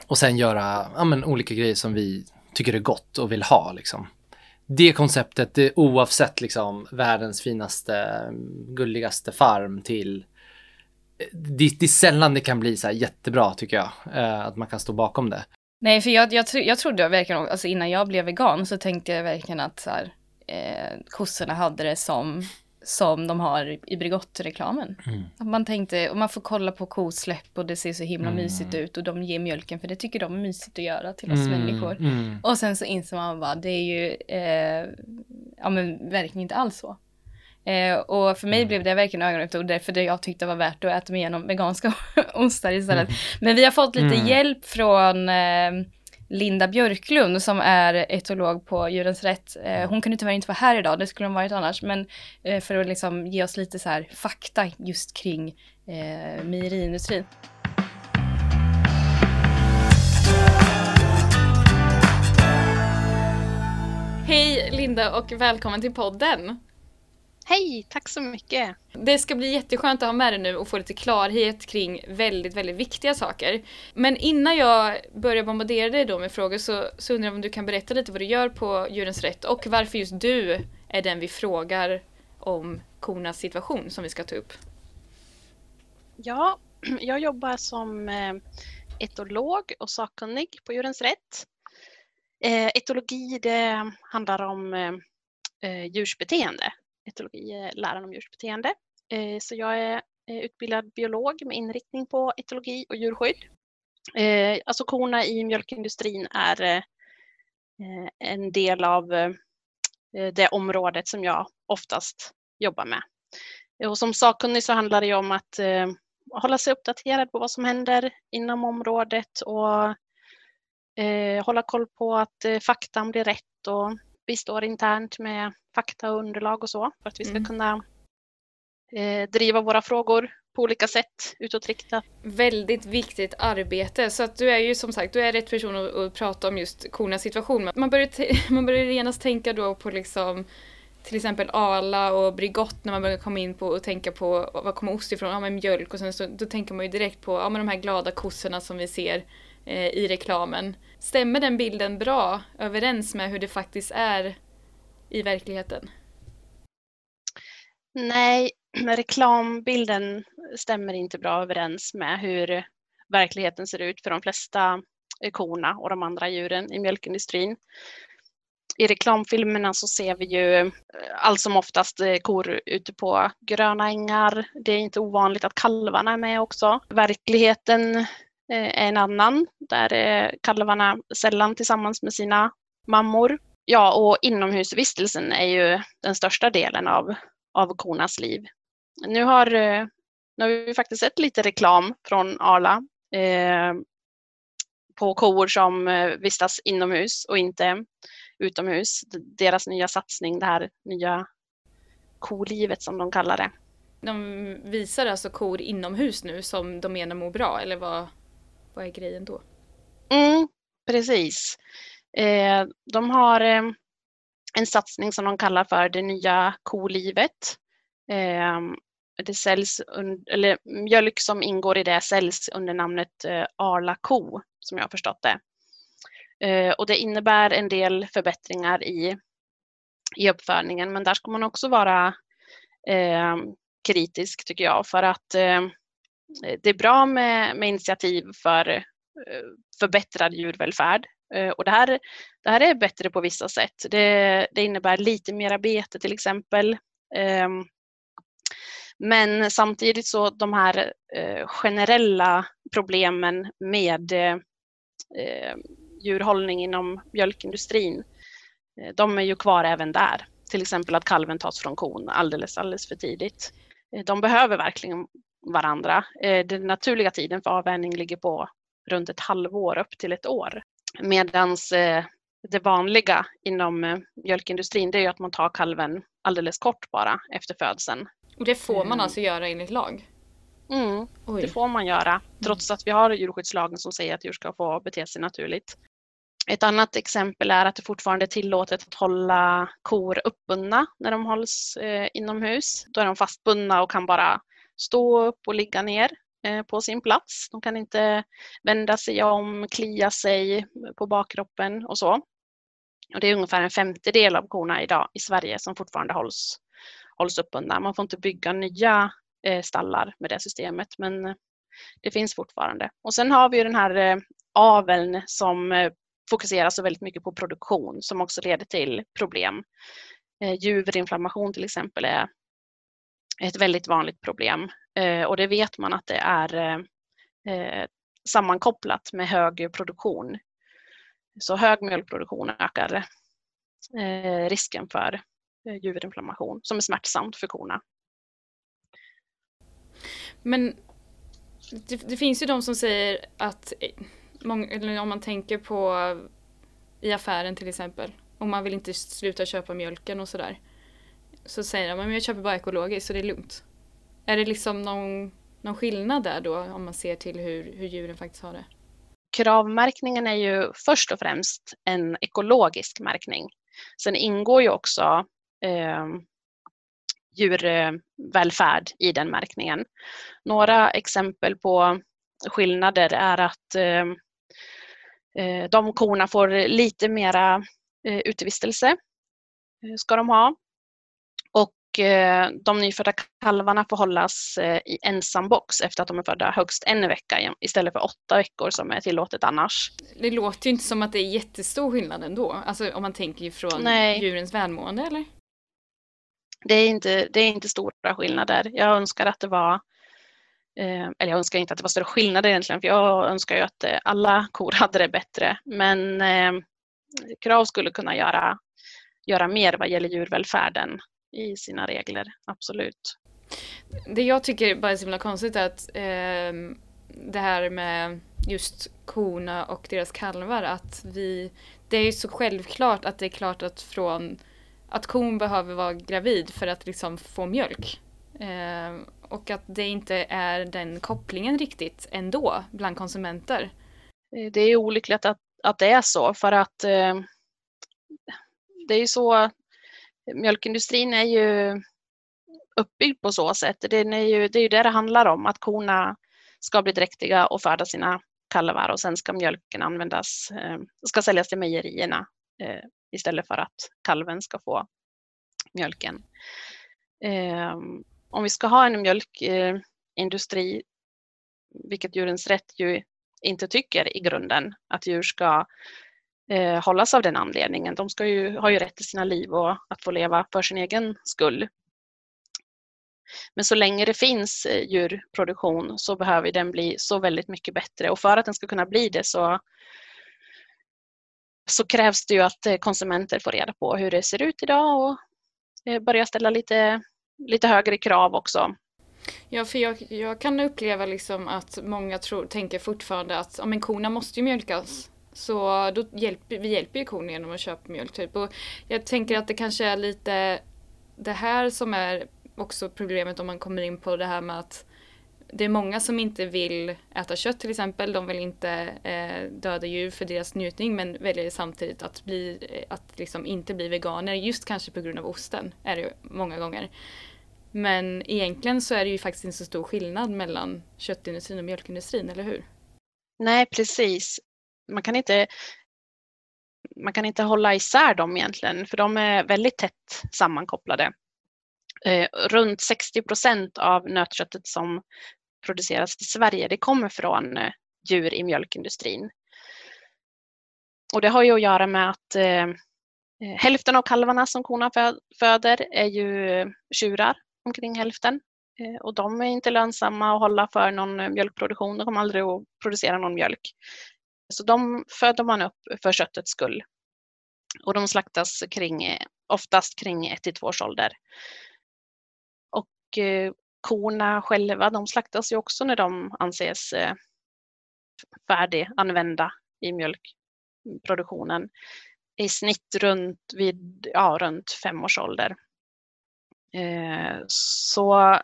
Och sen göra ja, men, olika grejer som vi tycker är gott och vill ha. Liksom. Det konceptet, det, oavsett liksom, världens finaste, gulligaste farm till det, det är sällan det kan bli så här jättebra tycker jag. Eh, att man kan stå bakom det. Nej, för jag, jag, tro, jag trodde verkligen, alltså innan jag blev vegan så tänkte jag verkligen att så här, eh, kossorna hade det som, som de har i Bregott-reklamen. Mm. Att Man tänkte, och man får kolla på kosläpp och det ser så himla Mm. mysigt ut och de ger mjölken för det tycker de är mysigt att göra till oss människor. mm. Och sen så inser man bara, det är ju, eh, ja men verkligen inte alls så. Eh, och för mig Mm. blev det verkligen ögonöppnare därför det jag tyckte var värt att äta mig igenom veganska ostar istället. Mm. Men vi har fått lite Mm. hjälp från eh, Linda Björklund som är etolog på Djurens Rätt. Eh, hon kunde tyvärr inte vara här idag, det skulle hon varit annars, men eh, för att liksom ge oss lite så här fakta just kring eh, mejeriindustrin. Hej Linda och välkommen till podden. Hej, tack så mycket. Det ska bli jätteskönt att ha med dig nu och få lite klarhet kring väldigt, väldigt viktiga saker. Men innan jag börjar bombardera dig då med frågor så, så undrar jag om du kan berätta lite vad du gör på Djurens Rätt och varför just du är den vi frågar om kornas situation som vi ska ta upp. Ja, jag jobbar som eh, etolog och sakkunnig på Djurens Rätt. Eh, etologi det handlar om eh, eh, djursbeteende. Etologi eh, är läran om djurs beteende. Eh, så jag är eh, utbildad biolog med inriktning på etologi och djurskydd. Alltså korna i mjölkindustrin är en del av det området som jag oftast jobbar med. Och som sakkunnig så handlar det ju om att hålla sig uppdaterad på vad som händer inom området och hålla koll på att faktan blir rätt och bistår internt med fakta och underlag och så för att vi ska Mm. kunna eh, driva våra frågor på olika sätt utåtriktat. Väldigt viktigt arbete, så att du är ju som sagt, du är rätt person att, att prata om just kornas situation. Man börjar, man börjar genast tänka då på liksom till exempel Arla och Bregott när man börjar komma in på och tänka på var kommer ost ifrån? Ja men mjölk och sen så då tänker man ju direkt på ja, men de här glada kossorna som vi ser Eh, i reklamen. Stämmer den bilden bra överens med hur det faktiskt är i verkligheten? Nej, reklambilden stämmer inte bra överens med hur verkligheten ser ut för de flesta korna och de andra djuren i mjölkindustrin. I reklamfilmerna så ser vi ju eh, allt som oftast eh, kor ute på gröna ängar. Det är inte ovanligt att kalvarna är med också. Verkligheten är en annan, där är kalvarna sällan tillsammans med sina mammor. Ja, och inomhusvistelsen är ju den största delen av, av kornas liv. Nu har, eh, nu har vi faktiskt sett lite reklam från Arla eh, på kor som vistas inomhus och inte utomhus. Deras nya satsning, det här nya kolivet som de kallar det. De visar alltså kor inomhus nu som de menar mår bra, eller vad, vad är grejen då? Mm, precis. Eh, de har eh, en satsning som de kallar för det nya kolivet. Eh, det säljs, eller mjölk som ingår i det säljs under namnet eh, Arla ko, som jag har förstått det. Eh, och det innebär en del förbättringar i, i uppfödningen, men där ska man också vara eh, kritisk tycker jag, för att eh, Eh, det är bra med, med initiativ för eh, förbättrad djurvälfärd. Eh, och det här, det här är bättre på vissa sätt. Det, det innebär lite mera bete till exempel. Ehm, men samtidigt så de här generella problemen med djurhållning inom mjölkindustrin, de är ju kvar även där. Till exempel att kalven tas från kon alldeles, alldeles för tidigt. De behöver verkligen varandra. Eh, den naturliga tiden för avvänjning ligger på runt ett halvår upp till ett år. Medan det vanliga inom mjölkindustrin det är att man tar kalven alldeles kort bara efter födseln. Och det får man alltså göra enligt lag? Mm, det får man göra, trots att vi har djurskyddslagen som säger att djur ska få bete sig naturligt. Ett annat exempel är att det fortfarande är tillåtet att hålla kor uppbundna när de hålls eh, inomhus. Då är de fastbundna och kan bara stå upp och ligga ner eh, på sin plats. De kan inte vända sig om, klia sig på bakkroppen och så. Och det är ungefär en femtedel av korna idag i Sverige som fortfarande hålls, hålls uppbundna. Man får inte bygga nya eh, stallar med det systemet men eh, det finns fortfarande. Och sen har vi den här aveln som fokuserar så väldigt mycket på produktion som också leder till problem. Juverinflammation till exempel är ett väldigt vanligt problem eh, och det vet man att det är eh, eh sammankopplat med hög produktion. Så hög mjölkproduktion ökar eh, risken för eh, juverinflammation som är smärtsamt för korna. Men det, det, finns ju de som säger att många, om man tänker på i affären till exempel. Om man vill inte sluta köpa mjölken och sådär. Så säger de, att jag köper bara ekologiskt så det är lugnt. Är det liksom någon, någon skillnad där då om man ser till hur, hur djuren faktiskt har det? Kravmärkningen är ju först och främst en ekologisk märkning. Sen ingår ju också eh, djurvälfärd i den märkningen. Några exempel på skillnader är att ehm, eh, de korna får lite mera eh, utevistelse, eh, ska de ha. Och de nyfödda kalvarna får hållas i ensam box efter att de är födda högst en vecka istället för åtta veckor som är tillåtet annars. Det låter ju inte som att det är jättestor skillnad ändå, alltså om man tänker från Nej. djurens välmående eller? Det är, inte, det är inte stora skillnader. Jag önskar att det var Eh, eller jag önskar inte att det var större skillnader egentligen, för jag önskar ju att eh, alla kor hade det bättre. Men eh, Krav skulle kunna göra, göra mer vad gäller djurvälfärden i sina regler, absolut. Det jag tycker bara är så himla konstigt är att eh, det här med just korna och deras kalvar, att vi, det är ju så självklart att det är klart att från att kon behöver vara gravid för att liksom få mjölk. Eh, och att det inte är den kopplingen riktigt ändå bland konsumenter. Eh, det är olyckligt att, att det är så för att eh, det är ju så, mjölkindustrin är ju uppbyggd på så sätt. Det är ju det, är ju det det handlar om, att korna ska bli dräktiga och föda sina kalvar och sen ska mjölken användas, eh, ska säljas till mejerierna eh, istället för att kalven ska få mjölken. Eh, om vi ska ha en mjölkindustri, vilket Djurens Rätt ju inte tycker i grunden, att djur ska eh, hållas av den anledningen. De ska ju, har ju rätt till sina liv och att få leva för sin egen skull. Men så länge det finns eh, djurproduktion så behöver den bli så väldigt mycket bättre och för att den ska kunna bli det så, så krävs det ju att eh, konsumenter får reda på hur det ser ut idag och eh, börjar ställa lite lite högre krav också. Ja, för jag, jag kan uppleva liksom att många tror, tänker fortfarande att ja, men korna måste ju mjölkas. Så då hjälper, vi hjälper ju korna genom att köpa mjölk. Typ. Och jag tänker att det kanske är lite det här som är också problemet om man kommer in på det här med att det är många som inte vill äta kött till exempel. De vill inte eh, döda djur för deras njutning men väljer samtidigt att, bli, att liksom inte bli veganer. Just kanske på grund av osten är det många gånger. Men egentligen så är det ju faktiskt inte så stor skillnad mellan köttindustrin och mjölkindustrin, eller hur? Nej, precis. Man kan inte, man kan inte hålla isär dem egentligen, för de är väldigt tätt sammankopplade. Eh, runt 60 procent av nötköttet som produceras i Sverige, det kommer från eh, djur i mjölkindustrin. Och det har ju att göra med att eh, eh hälften av kalvarna som korna föder är ju eh, tjurar omkring hälften. Eh, och de är inte lönsamma att hålla för någon eh, mjölkproduktion. De kommer aldrig att producera någon mjölk. Så de föder man upp för köttets skull. Och de slaktas kring, oftast kring 1 till 2 års ålder. Och eh, korna själva, de slaktas ju också när de anses eh, färdiganvända i mjölkproduktionen. I snitt runt, vid, ja, runt fem års ålder. Eh, så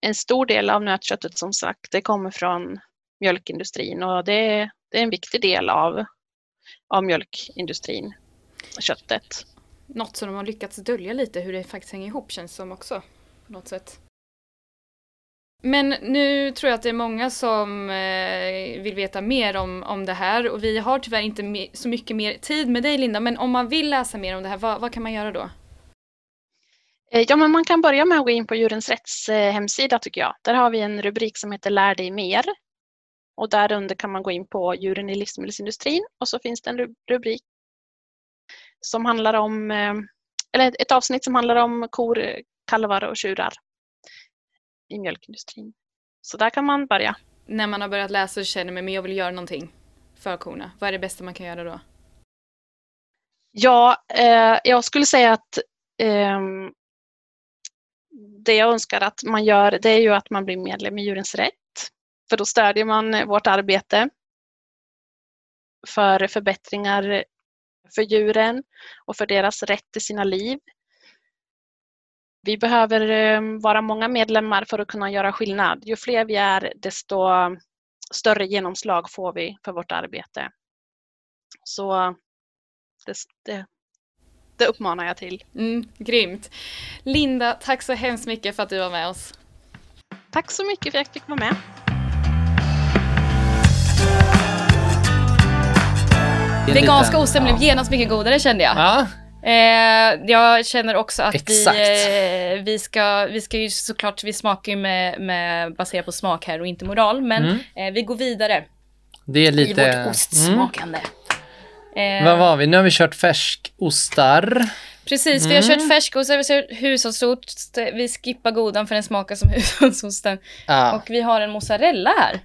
en stor del av nötköttet som sagt, det kommer från mjölkindustrin och det, det är en viktig del av, av mjölkindustrin, köttet. Något som de har lyckats dölja lite hur det faktiskt hänger ihop känns som också. På något sätt. Men nu tror jag att det är många som eh, vill veta mer om, om det här och vi har tyvärr inte så mycket mer tid med dig Linda, men om man vill läsa mer om det här, vad, vad kan man göra då? Eh, ja, men man kan börja med att gå in på Djurens Rätts eh, hemsida tycker jag. Där har vi en rubrik som heter Lär dig mer. Och där under kan man gå in på djuren i livsmedelsindustrin och så finns det en rubrik som handlar om, eh, eller ett avsnitt som handlar om kor, kalvar och tjurar i mjölkindustrin. Så där kan man börja. När man har börjat läsa och känner mig, men jag vill göra någonting för korna. Vad är det bästa man kan göra då? Ja, eh, jag skulle säga att eh, det jag önskar att man gör det är ju att man blir medlem i Djurens Rätt. För då stödjer man vårt arbete för förbättringar för djuren och för deras rätt till sina liv. Vi behöver eh, vara många medlemmar för att kunna göra skillnad. Ju fler vi är, desto större genomslag får vi för vårt arbete. Så det, det, det uppmanar jag till. Mm, grymt. Linda, tack så hemskt mycket för att du var med oss. Tack så mycket för att jag fick vara med. Veganska osten blev genast mycket godare kände jag. Ja. Eh, jag känner också att Exakt. vi, eh, vi, ska, vi ska ju såklart, vi smakar ju med, med baserat på smak här och inte moral, men Mm. eh, vi går vidare Det är lite... i vårt ostsmakande. Mm. Eh, Vad var vi? Nu har vi kört färskostar. Precis, vi har Mm. kört färskost, vi har kört hushållsost, vi skippar godan för den smakar som hushållsosten. Ja. Och vi har en mozzarella här.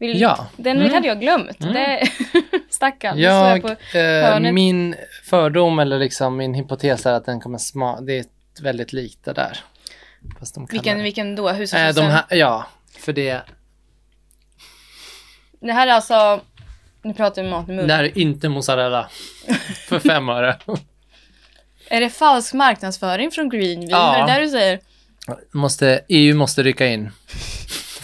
Vill, Ja. Den Mm. hade jag glömt. Mm. Det, stackarn. Jag, på- eh, min fördom eller liksom min hypotes är att den kommer smaka, det är väldigt likt det där. Fast de vilken, det. vilken då? Eh, Hushållsosten? de ja, för det, Det här är alltså, nu pratar vi mat i mun. det här är inte mozzarella. för fem öre. Är det falsk marknadsföring från Greenville? Ja. Är det där du säger? Måste, EU måste rycka in.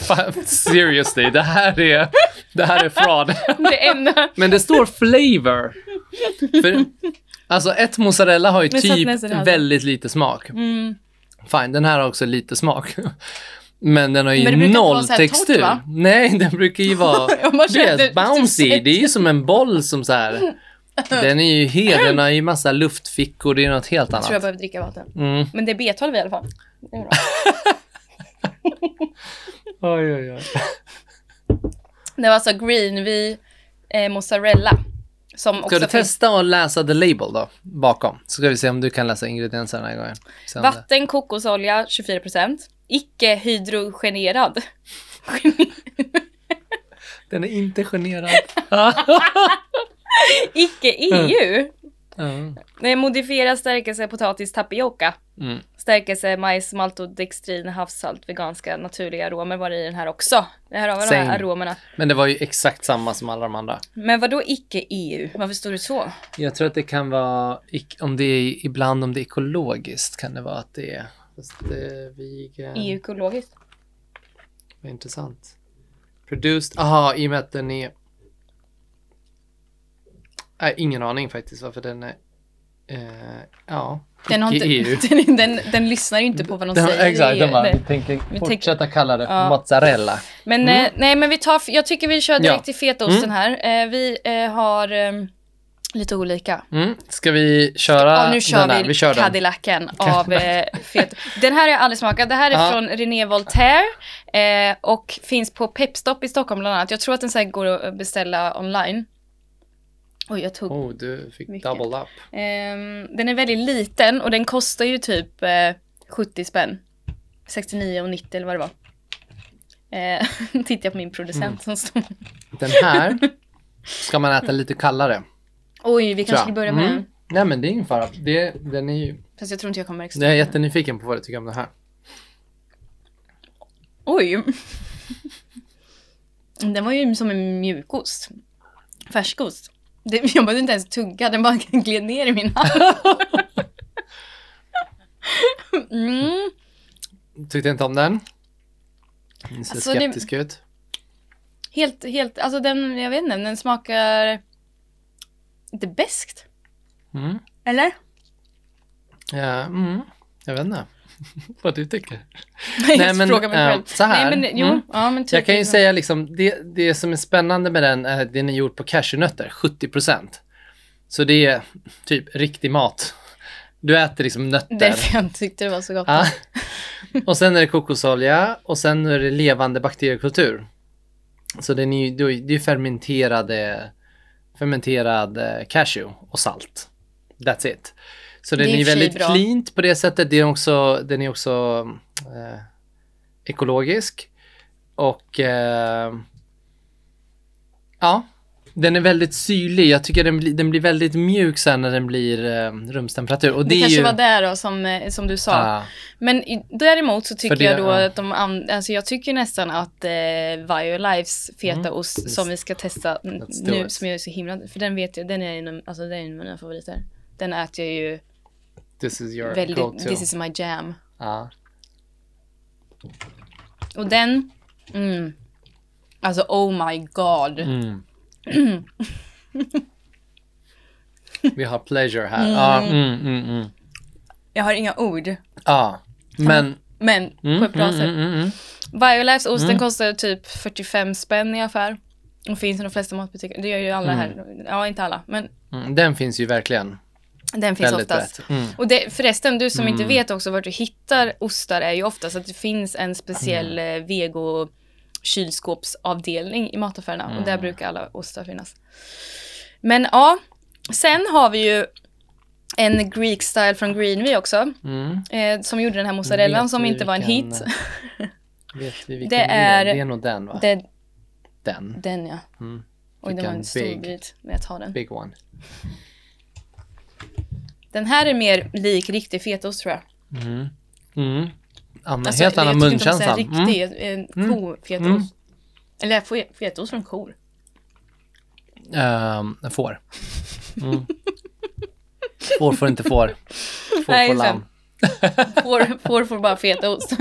Fan, Seriously, det här är, det här är fraud. Det enda. Men det står flavor. För, alltså ett mozzarella har ju Men typ nästan väldigt lite smak. Mm. Fine, den här har också lite smak. Men den har ju Men noll torrt, textur. va? Nej, den brukar ju vara du vet, bouncy. Det är ju som en boll som så här. Den är ju hel, den har ju massa luftfickor, det är något helt Jag tror jag annat. behöver dricka vatten. Mm. Men det är B12 i alla fall. Det är bra. Oj, oj, oj. Det var alltså Greenville eh, mozzarella. Som Ska också du testa att läsa the label då, bakom? Så ska vi se om du kan läsa ingredienserna den här gången. Se om det- vatten, kokosolja 24%. Icke hydrogenerad. Den är inte generad. Icke EU. Är modifierad stärkelse, potatis, tapioca. Mm. Stärkelse, majs, maltodextrin, havssalt, veganska, naturliga aromer var det i den här också. Det här har vi de här aromerna. Men det var ju exakt samma som alla de andra. Men vad då icke EU? Varför står det så? Jag tror att det kan vara, om det är ibland om det är ekologiskt kan det vara att det är, fast det är vegan. EU ekologiskt? Vad intressant. Produced, aha, i och med att den är... Nej, ingen aning faktiskt varför den är... Eh, ja, Den, har inte, EU. den, den, den lyssnar ju inte på vad de Den, säger. i exakt, den bara, vi tänker Vi fortsätta kalla det Ja. mozzarella. Men Mm. eh, nej, men vi tar, jag tycker vi kör direkt Ja. till fetaosten här. Eh, vi eh, har eh, lite olika. Mm. Ska vi köra Ja, nu kör den vi, Vi kör. Cadillacen av eh, fet. Den här har jag aldrig smakat. Det här är Ja. från René Voltaire eh, och finns på Pepstop i Stockholm bland annat. Jag tror att den så går att beställa online. Oj, jag tog. Oh, du fick Mycket. double up. Ehm, den är väldigt liten och den kostar ju typ eh, 70 spänn. 69 och 90 eller vad det var. Eh, tittar jag på min producent Mm. som står... Den här ska man äta lite kallare. Oj, vi kanske ska börja med Mm. den. Nej men det är ingen fara. Det, den är ju, Fast jag tror inte jag kommer extra. jag är jättenyfiken på vad du tycker om den här. Oj! Den var ju som en mjukost. Färskost. Det, jag behövde inte ens tugga, den bara gled ner i min hand. Mm. Tyckte inte om den? Den ser Alltså, det- skeptisk ut. Helt, helt, alltså den, jag vet inte, den smakar inte beskt. Mm. Eller? Ja, mm. Jag vet inte vad du tycker. Nej, Nej, men, fråga mig eh, själv. så här. Nej, men, jo, Mm. ja, men typ Jag kan ju liksom. säga liksom, det, det som är spännande med den är att den är gjord på cashewnötter, 70%. Så det är typ riktig mat. Du äter liksom nötter. Därför jag tyckte det var så gott. Ja. Och sen är det kokosolja och sen är det levande bakteriekultur. Så den är ju, det är fermenterade, fermenterad eh, cashew och salt. That's it. Så den Det är är, väldigt bra. cleant på det sättet. Det är också, den är också eh, ekologisk. Och eh, ja, den är väldigt syrlig. Jag tycker den, blir- den blir väldigt mjuk sen när den blir eh, rumstemperatur. Och det, det, är kanske ju, var där då som, eh, som du sa. Ja. Men däremot så tycker det- jag då ja. att de alltså jag tycker nästan att eh, Violives fetaost Mm. som vi ska testa nu, it. som jag är så himla, för den vet jag, den är en, alltså den är en av mina favoriter. Den äter jag ju This is your väldigt, go-to. this is my jam. Ja. Och den, mm, alltså oh my god. Mm. Vi har pleasure här. Mm, mm. Jag har inga ord, Ja, men... men Mm, på ett bra sätt. Violives osten kostar typ 45 spänn i affär. Och finns i de flesta matbutiker. Det gör ju alla här. Ja, inte alla, men Den finns ju verkligen den finns väldigt oftast. Mm. Och det, förresten, du som inte Mm. vet också vart du hittar ostar är ju oftast att det finns en speciell Mm. eh, vego kylskåpsavdelning i mataffärerna och där Mm. brukar alla ostar finnas. Men ja, sen har vi ju en Greek style från Greenway också, Mm. eh, som gjorde den här mozzarellan Vet som inte var en vilken, hit. Vet vi vilken Det är? Det är nog den va? Det, Den. den ja. Mm. Oj, det var en stor big. bit, men jag tar den. Big one. Den här är mer lik riktig fetaost tror jag. Mm. Mm. Alltså, helt annan jag tycker inte om munkänsla. riktig, Mm. en kofetaost. Mm. Eller fe- fetaost från kor. Um, får. Mm. får får inte får. Får Nej, får lamm. Får, får får bara fetaost.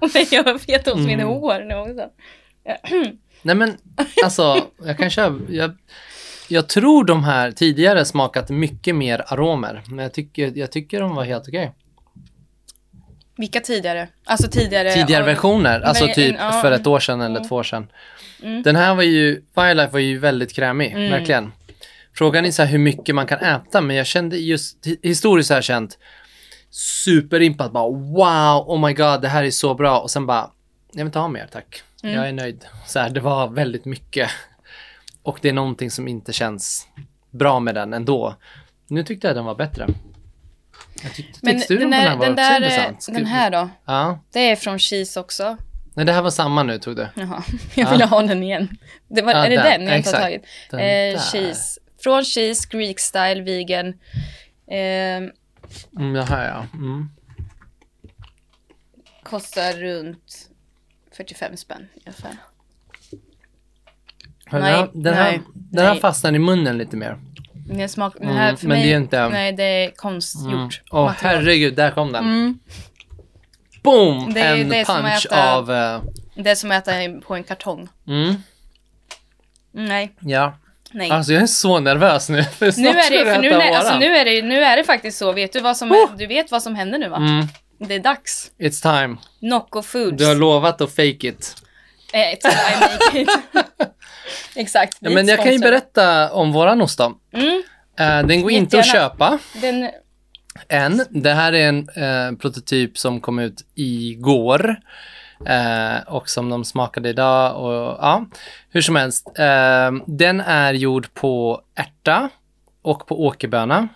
Och det gör fetaost med Mm. hår nu också. Nej men alltså, jag kan köra. Jag, jag tror de här tidigare smakat mycket mer aromer. Men jag tycker, jag tycker de var helt okej. Vilka tidigare? Alltså tidigare. Tidigare versioner, alltså men- typ ja. för ett år sedan eller Mm. två år sedan. Mm. Den här var ju, Firelife var ju väldigt krämig, Mm. verkligen. Frågan är så här hur mycket man kan äta, men jag kände just hi- historiskt har jag känt superimpad, bara wow, oh my god, det här är så bra och sen bara, jag vill inte ha mer tack. Mm. Jag är nöjd. Så här, det var väldigt mycket. Och det är någonting som inte känns bra med den ändå. Nu tyckte jag den var bättre. Jag tyckte Men den, den där, var den, också där, intressant. den här då? Ja, Det är från Cheese också. nej det här var samma nu tog du. Jaha, jag ville ha den igen. Det var, Ja, är det den, den jag inte har tagit? Den Eh, där. cheese. Från Cheese, Greek style, vegan. Eh, Mm, det här ja. Mm. kostar runt 45 spänn i Den Nej, här, den här, nej, den här nej. fastnar i munnen lite mer. Den, smak, den Mm, här för men mig, det är inte- Nej, det är konstgjort. Mm. Åh material. herregud, där kom den. Mm, Boom! Det är- en det punch äta- av... eh, det är som att äta på en kartong. mm, Nej, ja. nej. Alltså jag är så nervös nu. För nu är det, för nu, alltså, nu, är det, nu är det faktiskt så. Vet du vad som, Oh! du vet vad som händer nu va? Mm, Det är dags. it's time. Nocco Foods. Du har lovat att fake it. Eh, it's I make it. Exakt. Ja, men jag kan ju berätta om våran ost då. Mm, Eh, den går inte att köpa den, än. Det här är en eh, prototyp som kom ut igår. Eh, och som de smakade idag. Och, ja, hur som helst. Eh, den är gjord på ärta och på åkerböna.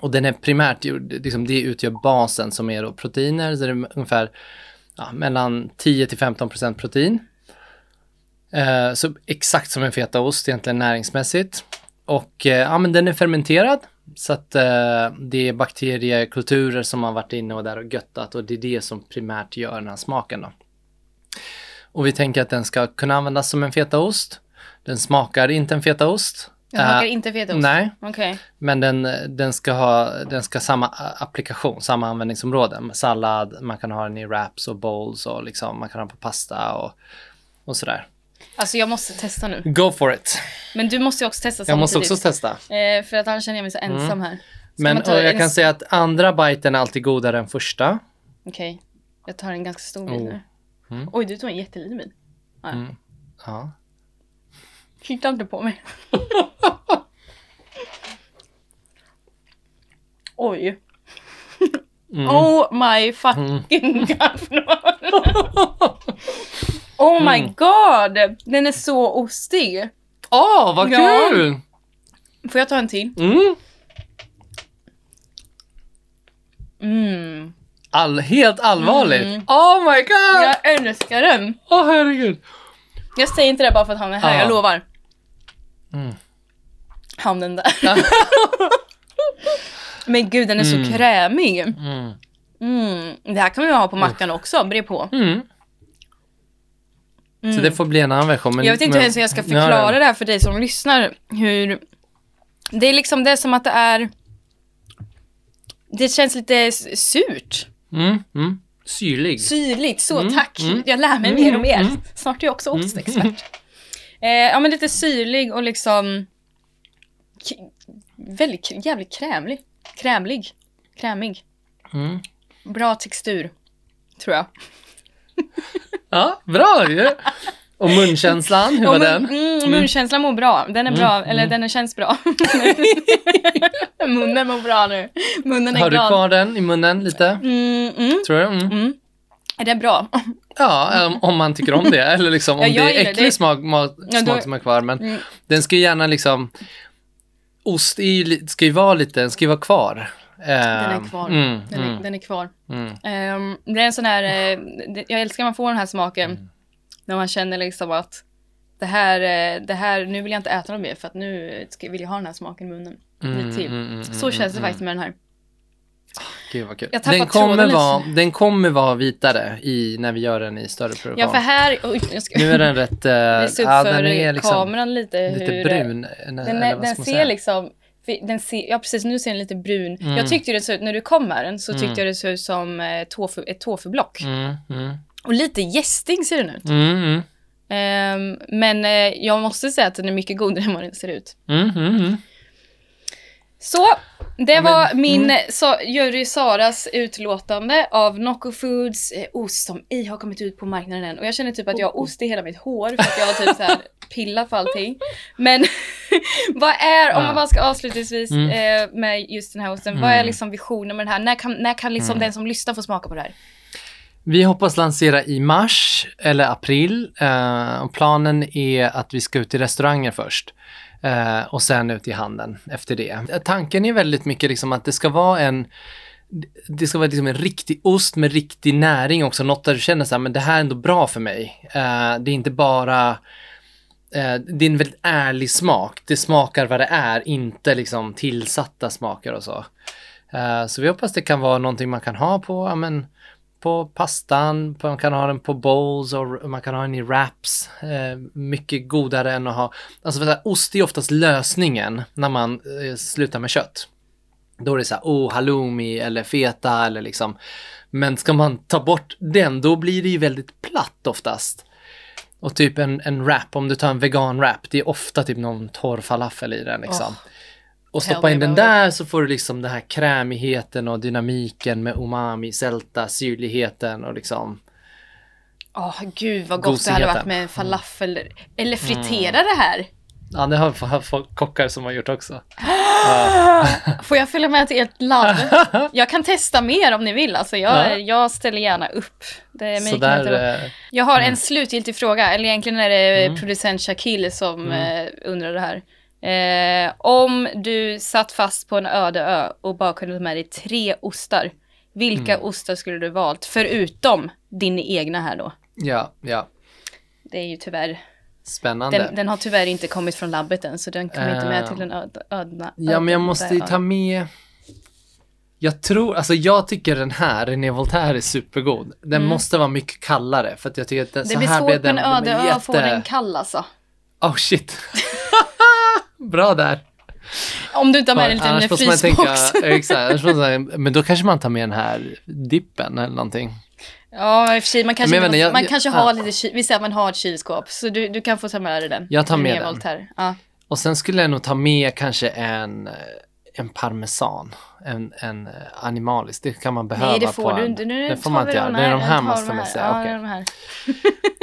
Och den är primärt gjord, liksom det utgör basen som är då proteiner, så det är ungefär ja, mellan 10 till 15 procent protein. Eh, så exakt som en fetaost egentligen näringsmässigt. Och eh, ja, men den är fermenterad så att eh, det är bakteriekulturer som har varit inne och där och göttat och det är det som primärt gör den här smaken då. Och vi tänker att den ska kunna användas som en fetaost. Den smakar inte en fetaost. Jag smakar Eh, inte fetaost. Nej, Okej. men den, den ska ha den ska ha samma applikation, samma användningsområde. Med Sallad, man kan ha den i wraps och bowls och liksom, man kan ha den på pasta och, och sådär. Alltså jag måste testa nu. Go for it! Men du måste ju också testa Jag måste samtidigt. också testa. Eh, för att annars känner jag mig så ensam här. Ska Men jag en- kan säga att andra biten är alltid godare än första. Okej. Jag tar en ganska stor bit Oh. nu. Mm. Oj, du tog en jätteliten bit. Ja. Mm. Ja. Titta inte på mig. Oj. Mm. Oh my fucking god. oh my Mm. god. Den är så ostig. Åh, vad Ja. kul! Får jag ta en till? Mm. Mm. All, helt allvarligt. Mm. Oh my god! Jag älskar den. Åh herregud. Jag säger inte det bara för att han är här, Ja. jag lovar. Mm. Han den där. Men gud, den är så Mm. krämig. Mm. Mm. Det här kan vi ha på mackan också, bre på. Mm. Mm. Så det får bli en annan version. Men, jag vet inte men, hur jag ska förklara ja. det här för dig som lyssnar. Hur... Det är liksom, det är som att det är... Det känns lite surt. Mm. Mm. Syrlig. Syrligt, så Mm, tack. mm. Jag lär mig Mm, mer och mer. mm. Snart är jag också ostexpert. Eh, ja men lite syrlig och liksom... Väldigt jävligt krämlig. Krämlig. Krämig. Mm. Bra textur. Tror jag. Ja, bra ju. Och munkänslan, hur var mun- den? Mm, munkänslan mår bra. Den är bra, eller den känns bra. Munnen mår bra nu. Munnen är Har du glad. kvar den i munnen lite? Mm, mm, Tror du? Är det bra? Ja, om, om man tycker om det. Eller liksom om Ja, det är äcklig det. smak, mat, Ja, då- som är kvar. Men Mm. den ska ju gärna liksom... Ost ju, ska ju vara lite, den ska ju vara kvar. Den Ehm, är kvar. Mm, Den är, mm, den är kvar. mm. Ehm, det är en sån här, eh, jag älskar när man får den här smaken. När man känner liksom att det här, eh, det här, nu vill jag inte äta något mer för att nu vill jag ha den här smaken i munnen. Mm, till. mm, Så känns det faktiskt med den här. Gud vad kul. Jag Den kommer, vara, den kommer vara vitare i, när vi gör den i större produktion. Ja, för här, oj, ska Nu är den rätt... Uh, ja, den är liksom kameran lite hur... lite brun. Den, eller är, vad den ska man ser säga? liksom, den ser, ja precis nu ser den lite brun. Mm. Jag tyckte det såg ut, när du kom med den så tyckte Mm. jag det såg ut som eh, tofu, ett tofublock. Mm, mm, Och lite gästing ser den ut. Ehm, men eh, jag måste säga att den är mycket godare än vad den ser ut. Så, det men- var min mm. så, jury Saras utlåtande av Nocco Foods eh, ost som ej har kommit ut på marknaden än. Och jag känner typ att jag har ost i hela mitt hår för att jag har typ så här pillat på allting. Men vad är, om man bara ska avslutningsvis Mm. eh, med just den här osten, vad är Mm. liksom visionen med den här? När kan, när kan liksom Mm. den som lyssnar få smaka på det här? Vi hoppas lansera i mars eller april. Eh, och planen är att vi ska ut i restauranger först. Eh, och sen ut i handeln efter det. Tanken är väldigt mycket liksom att det ska vara en det ska vara liksom en riktig ost med riktig näring också. Något där du känner så här, men det här är ändå bra för mig. Eh, det är inte bara eh, det är en väldigt ärlig smak. Det smakar vad det är, inte liksom tillsatta smaker och så. Eh, så vi hoppas det kan vara någonting man kan ha på, ja, men, på pastan, man kan ha den på bowls och man kan ha den i wraps. Eh, mycket godare än att ha... Alltså för ost är oftast lösningen när man eh, slutar med kött. Då är det så här, oh, halloumi eller feta eller liksom. Men ska man ta bort den, då blir det ju väldigt platt oftast. Och typ en, en wrap, om du tar en vegan wrap, det är ofta typ någon torr falafel i den liksom. Oh och stoppa in den där så får du liksom den här krämigheten och dynamiken med umami, sälta, syrligheten och liksom. Åh gud vad gott det hade varit med falafel. Eller fritera det här. Ja, det har folk kockar som har gjort också. Får jag följa med till ert labb? Jag kan testa mer om ni vill. Alltså jag, Ja. jag ställer gärna upp. Det är mig inte där, eh, Jag har en slutgiltig fråga, eller egentligen är det Mm. producent Shakil som eh, undrar det här. Eh, om du satt fast på en öde ö och bara kunde ta med dig tre ostar, vilka Mm. ostar skulle du valt? Förutom din egna här då. Ja, ja. Det är ju tyvärr, Spännande. den, den har tyvärr inte kommit från labbet än, så den kommer inte med Eh, till den ödna. ödna Ja, men jag måste ju ta med... Jag tror, alltså jag tycker den här, René Voltaire, är supergod. Den måste vara mycket kallare för att jag tycker att den, Mm. Det så blir här svårt blev på en den, den öde är ö att få den kall alltså. Oh shit. Bra där. Om du inte har med dig en liten man tänka, frysbox. exakt, man, men då kanske man tar med den här dippen eller någonting. Ja, i och för sig, man kanske, Men jag måste, jag- man kanske ja. har lite, ky- vi säger att man har ett kylskåp, så du, du kan få ta med dig den. Jag tar med den. Voltaire. Ja. Och sen skulle jag nog ta med kanske en, eh, en parmesan, en, en eh, animalisk, det kan man behöva Nej, det får du en, inte. Nu det får man inte göra. Det är de här måste man säga. Ja, okej. de här.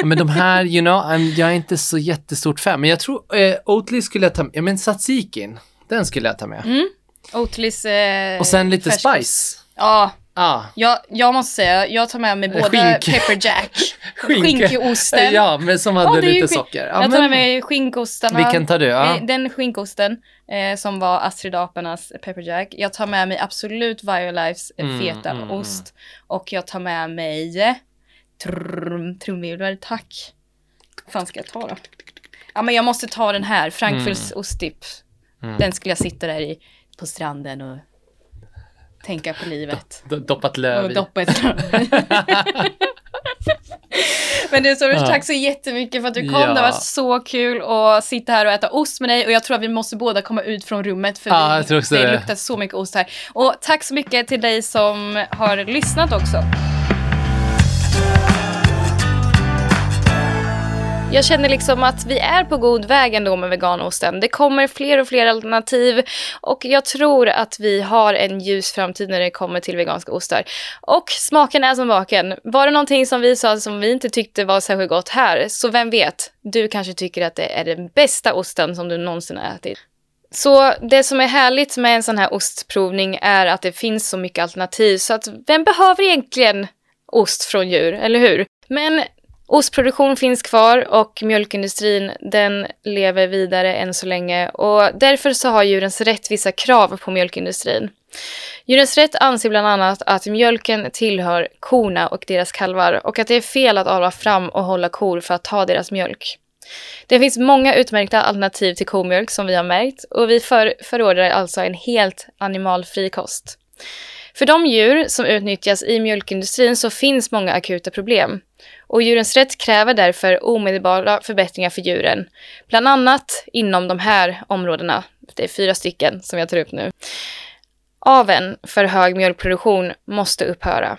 Men de här, you know, I'm, jag är inte så jättestort fan. Men jag tror eh, Oatly skulle jag ta med. Ja, men tzatzikin, den skulle jag ta med. Mm. Oatlys eh, Och sen lite färskost. spice. Ja, Ah, jag, jag måste säga, jag tar med mig både Skink. pepper jack, Skinka. skinkeosten. ja, men som hade ju lite socker. Ja, jag tar med mig skinkostarna. vilken tar du? Ja. Eh, Den skinkosten eh, som var Astrid Apernas Pepper Jack. Jag tar med mig absolut Violifes eh, Mm, feta mm, ost. Och jag tar med mig trum, trumvirvel, tack. Vad fan ska jag ta då? Ja men jag måste ta den här, Frankfurts ostdipp. Mm. Den skulle jag sitta där i på stranden och tänka på livet. D- Doppat löv Och i. doppa ett Men du Soros, Ja. tack så jättemycket för att du kom. Ja. Det var så kul att sitta här och äta ost med dig. Och jag tror att vi måste båda komma ut från rummet för Ja, vi, det det. luktar så mycket ost här. Och tack så mycket till dig som har lyssnat också. Jag känner liksom att vi är på god väg ändå med veganosten. Det kommer fler och fler alternativ och jag tror att vi har en ljus framtid när det kommer till veganska ostar. Och smaken är som baken. Var det någonting som vi sa som vi inte tyckte var särskilt gott här, så vem vet, du kanske tycker att det är den bästa osten som du någonsin har ätit. Så det som är härligt med en sån här ostprovning är att det finns så mycket alternativ så att vem behöver egentligen ost från djur, eller hur? Men ostproduktion finns kvar och mjölkindustrin den lever vidare än så länge och därför så har Djurens Rätt vissa krav på mjölkindustrin. Djurens Rätt anser bland annat att mjölken tillhör korna och deras kalvar och att det är fel att avla fram och hålla kor för att ta deras mjölk. Det finns många utmärkta alternativ till komjölk som vi har märkt och vi för, förordar alltså en helt animalfri kost. För de djur som utnyttjas i mjölkindustrin så finns många akuta problem. Och Djurens Rätt kräver därför omedelbara förbättringar för djuren. Bland annat inom de här områdena. Det är fyra stycken som jag tar upp nu. Aven för hög mjölkproduktion måste upphöra.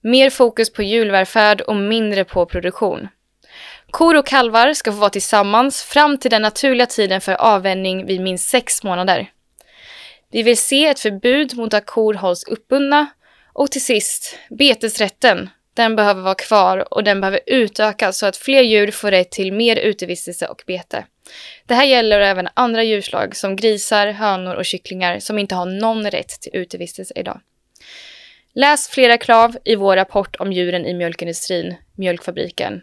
Mer fokus på djurvälfärd och mindre på produktion. Kor och kalvar ska få vara tillsammans fram till den naturliga tiden för avvänjning vid minst sex månader. Vi vill se ett förbud mot att kor hålls uppbundna. Och till sist, betesrätten. Den behöver vara kvar och den behöver utökas så att fler djur får rätt till mer utevistelse och bete. Det här gäller även andra djurslag som grisar, hönor och kycklingar som inte har någon rätt till utevistelse idag. Läs flera krav i vår rapport om djuren i mjölkindustrin, Mjölkfabriken.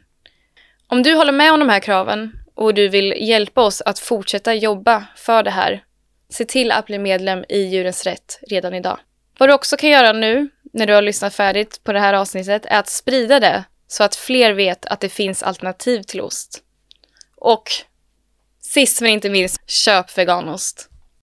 Om du håller med om de här kraven och du vill hjälpa oss att fortsätta jobba för det här, se till att bli medlem i Djurens Rätt redan idag. Vad du också kan göra nu, när du har lyssnat färdigt på det här avsnittet, är att sprida det så att fler vet att det finns alternativ till ost. Och sist men inte minst, köp veganost.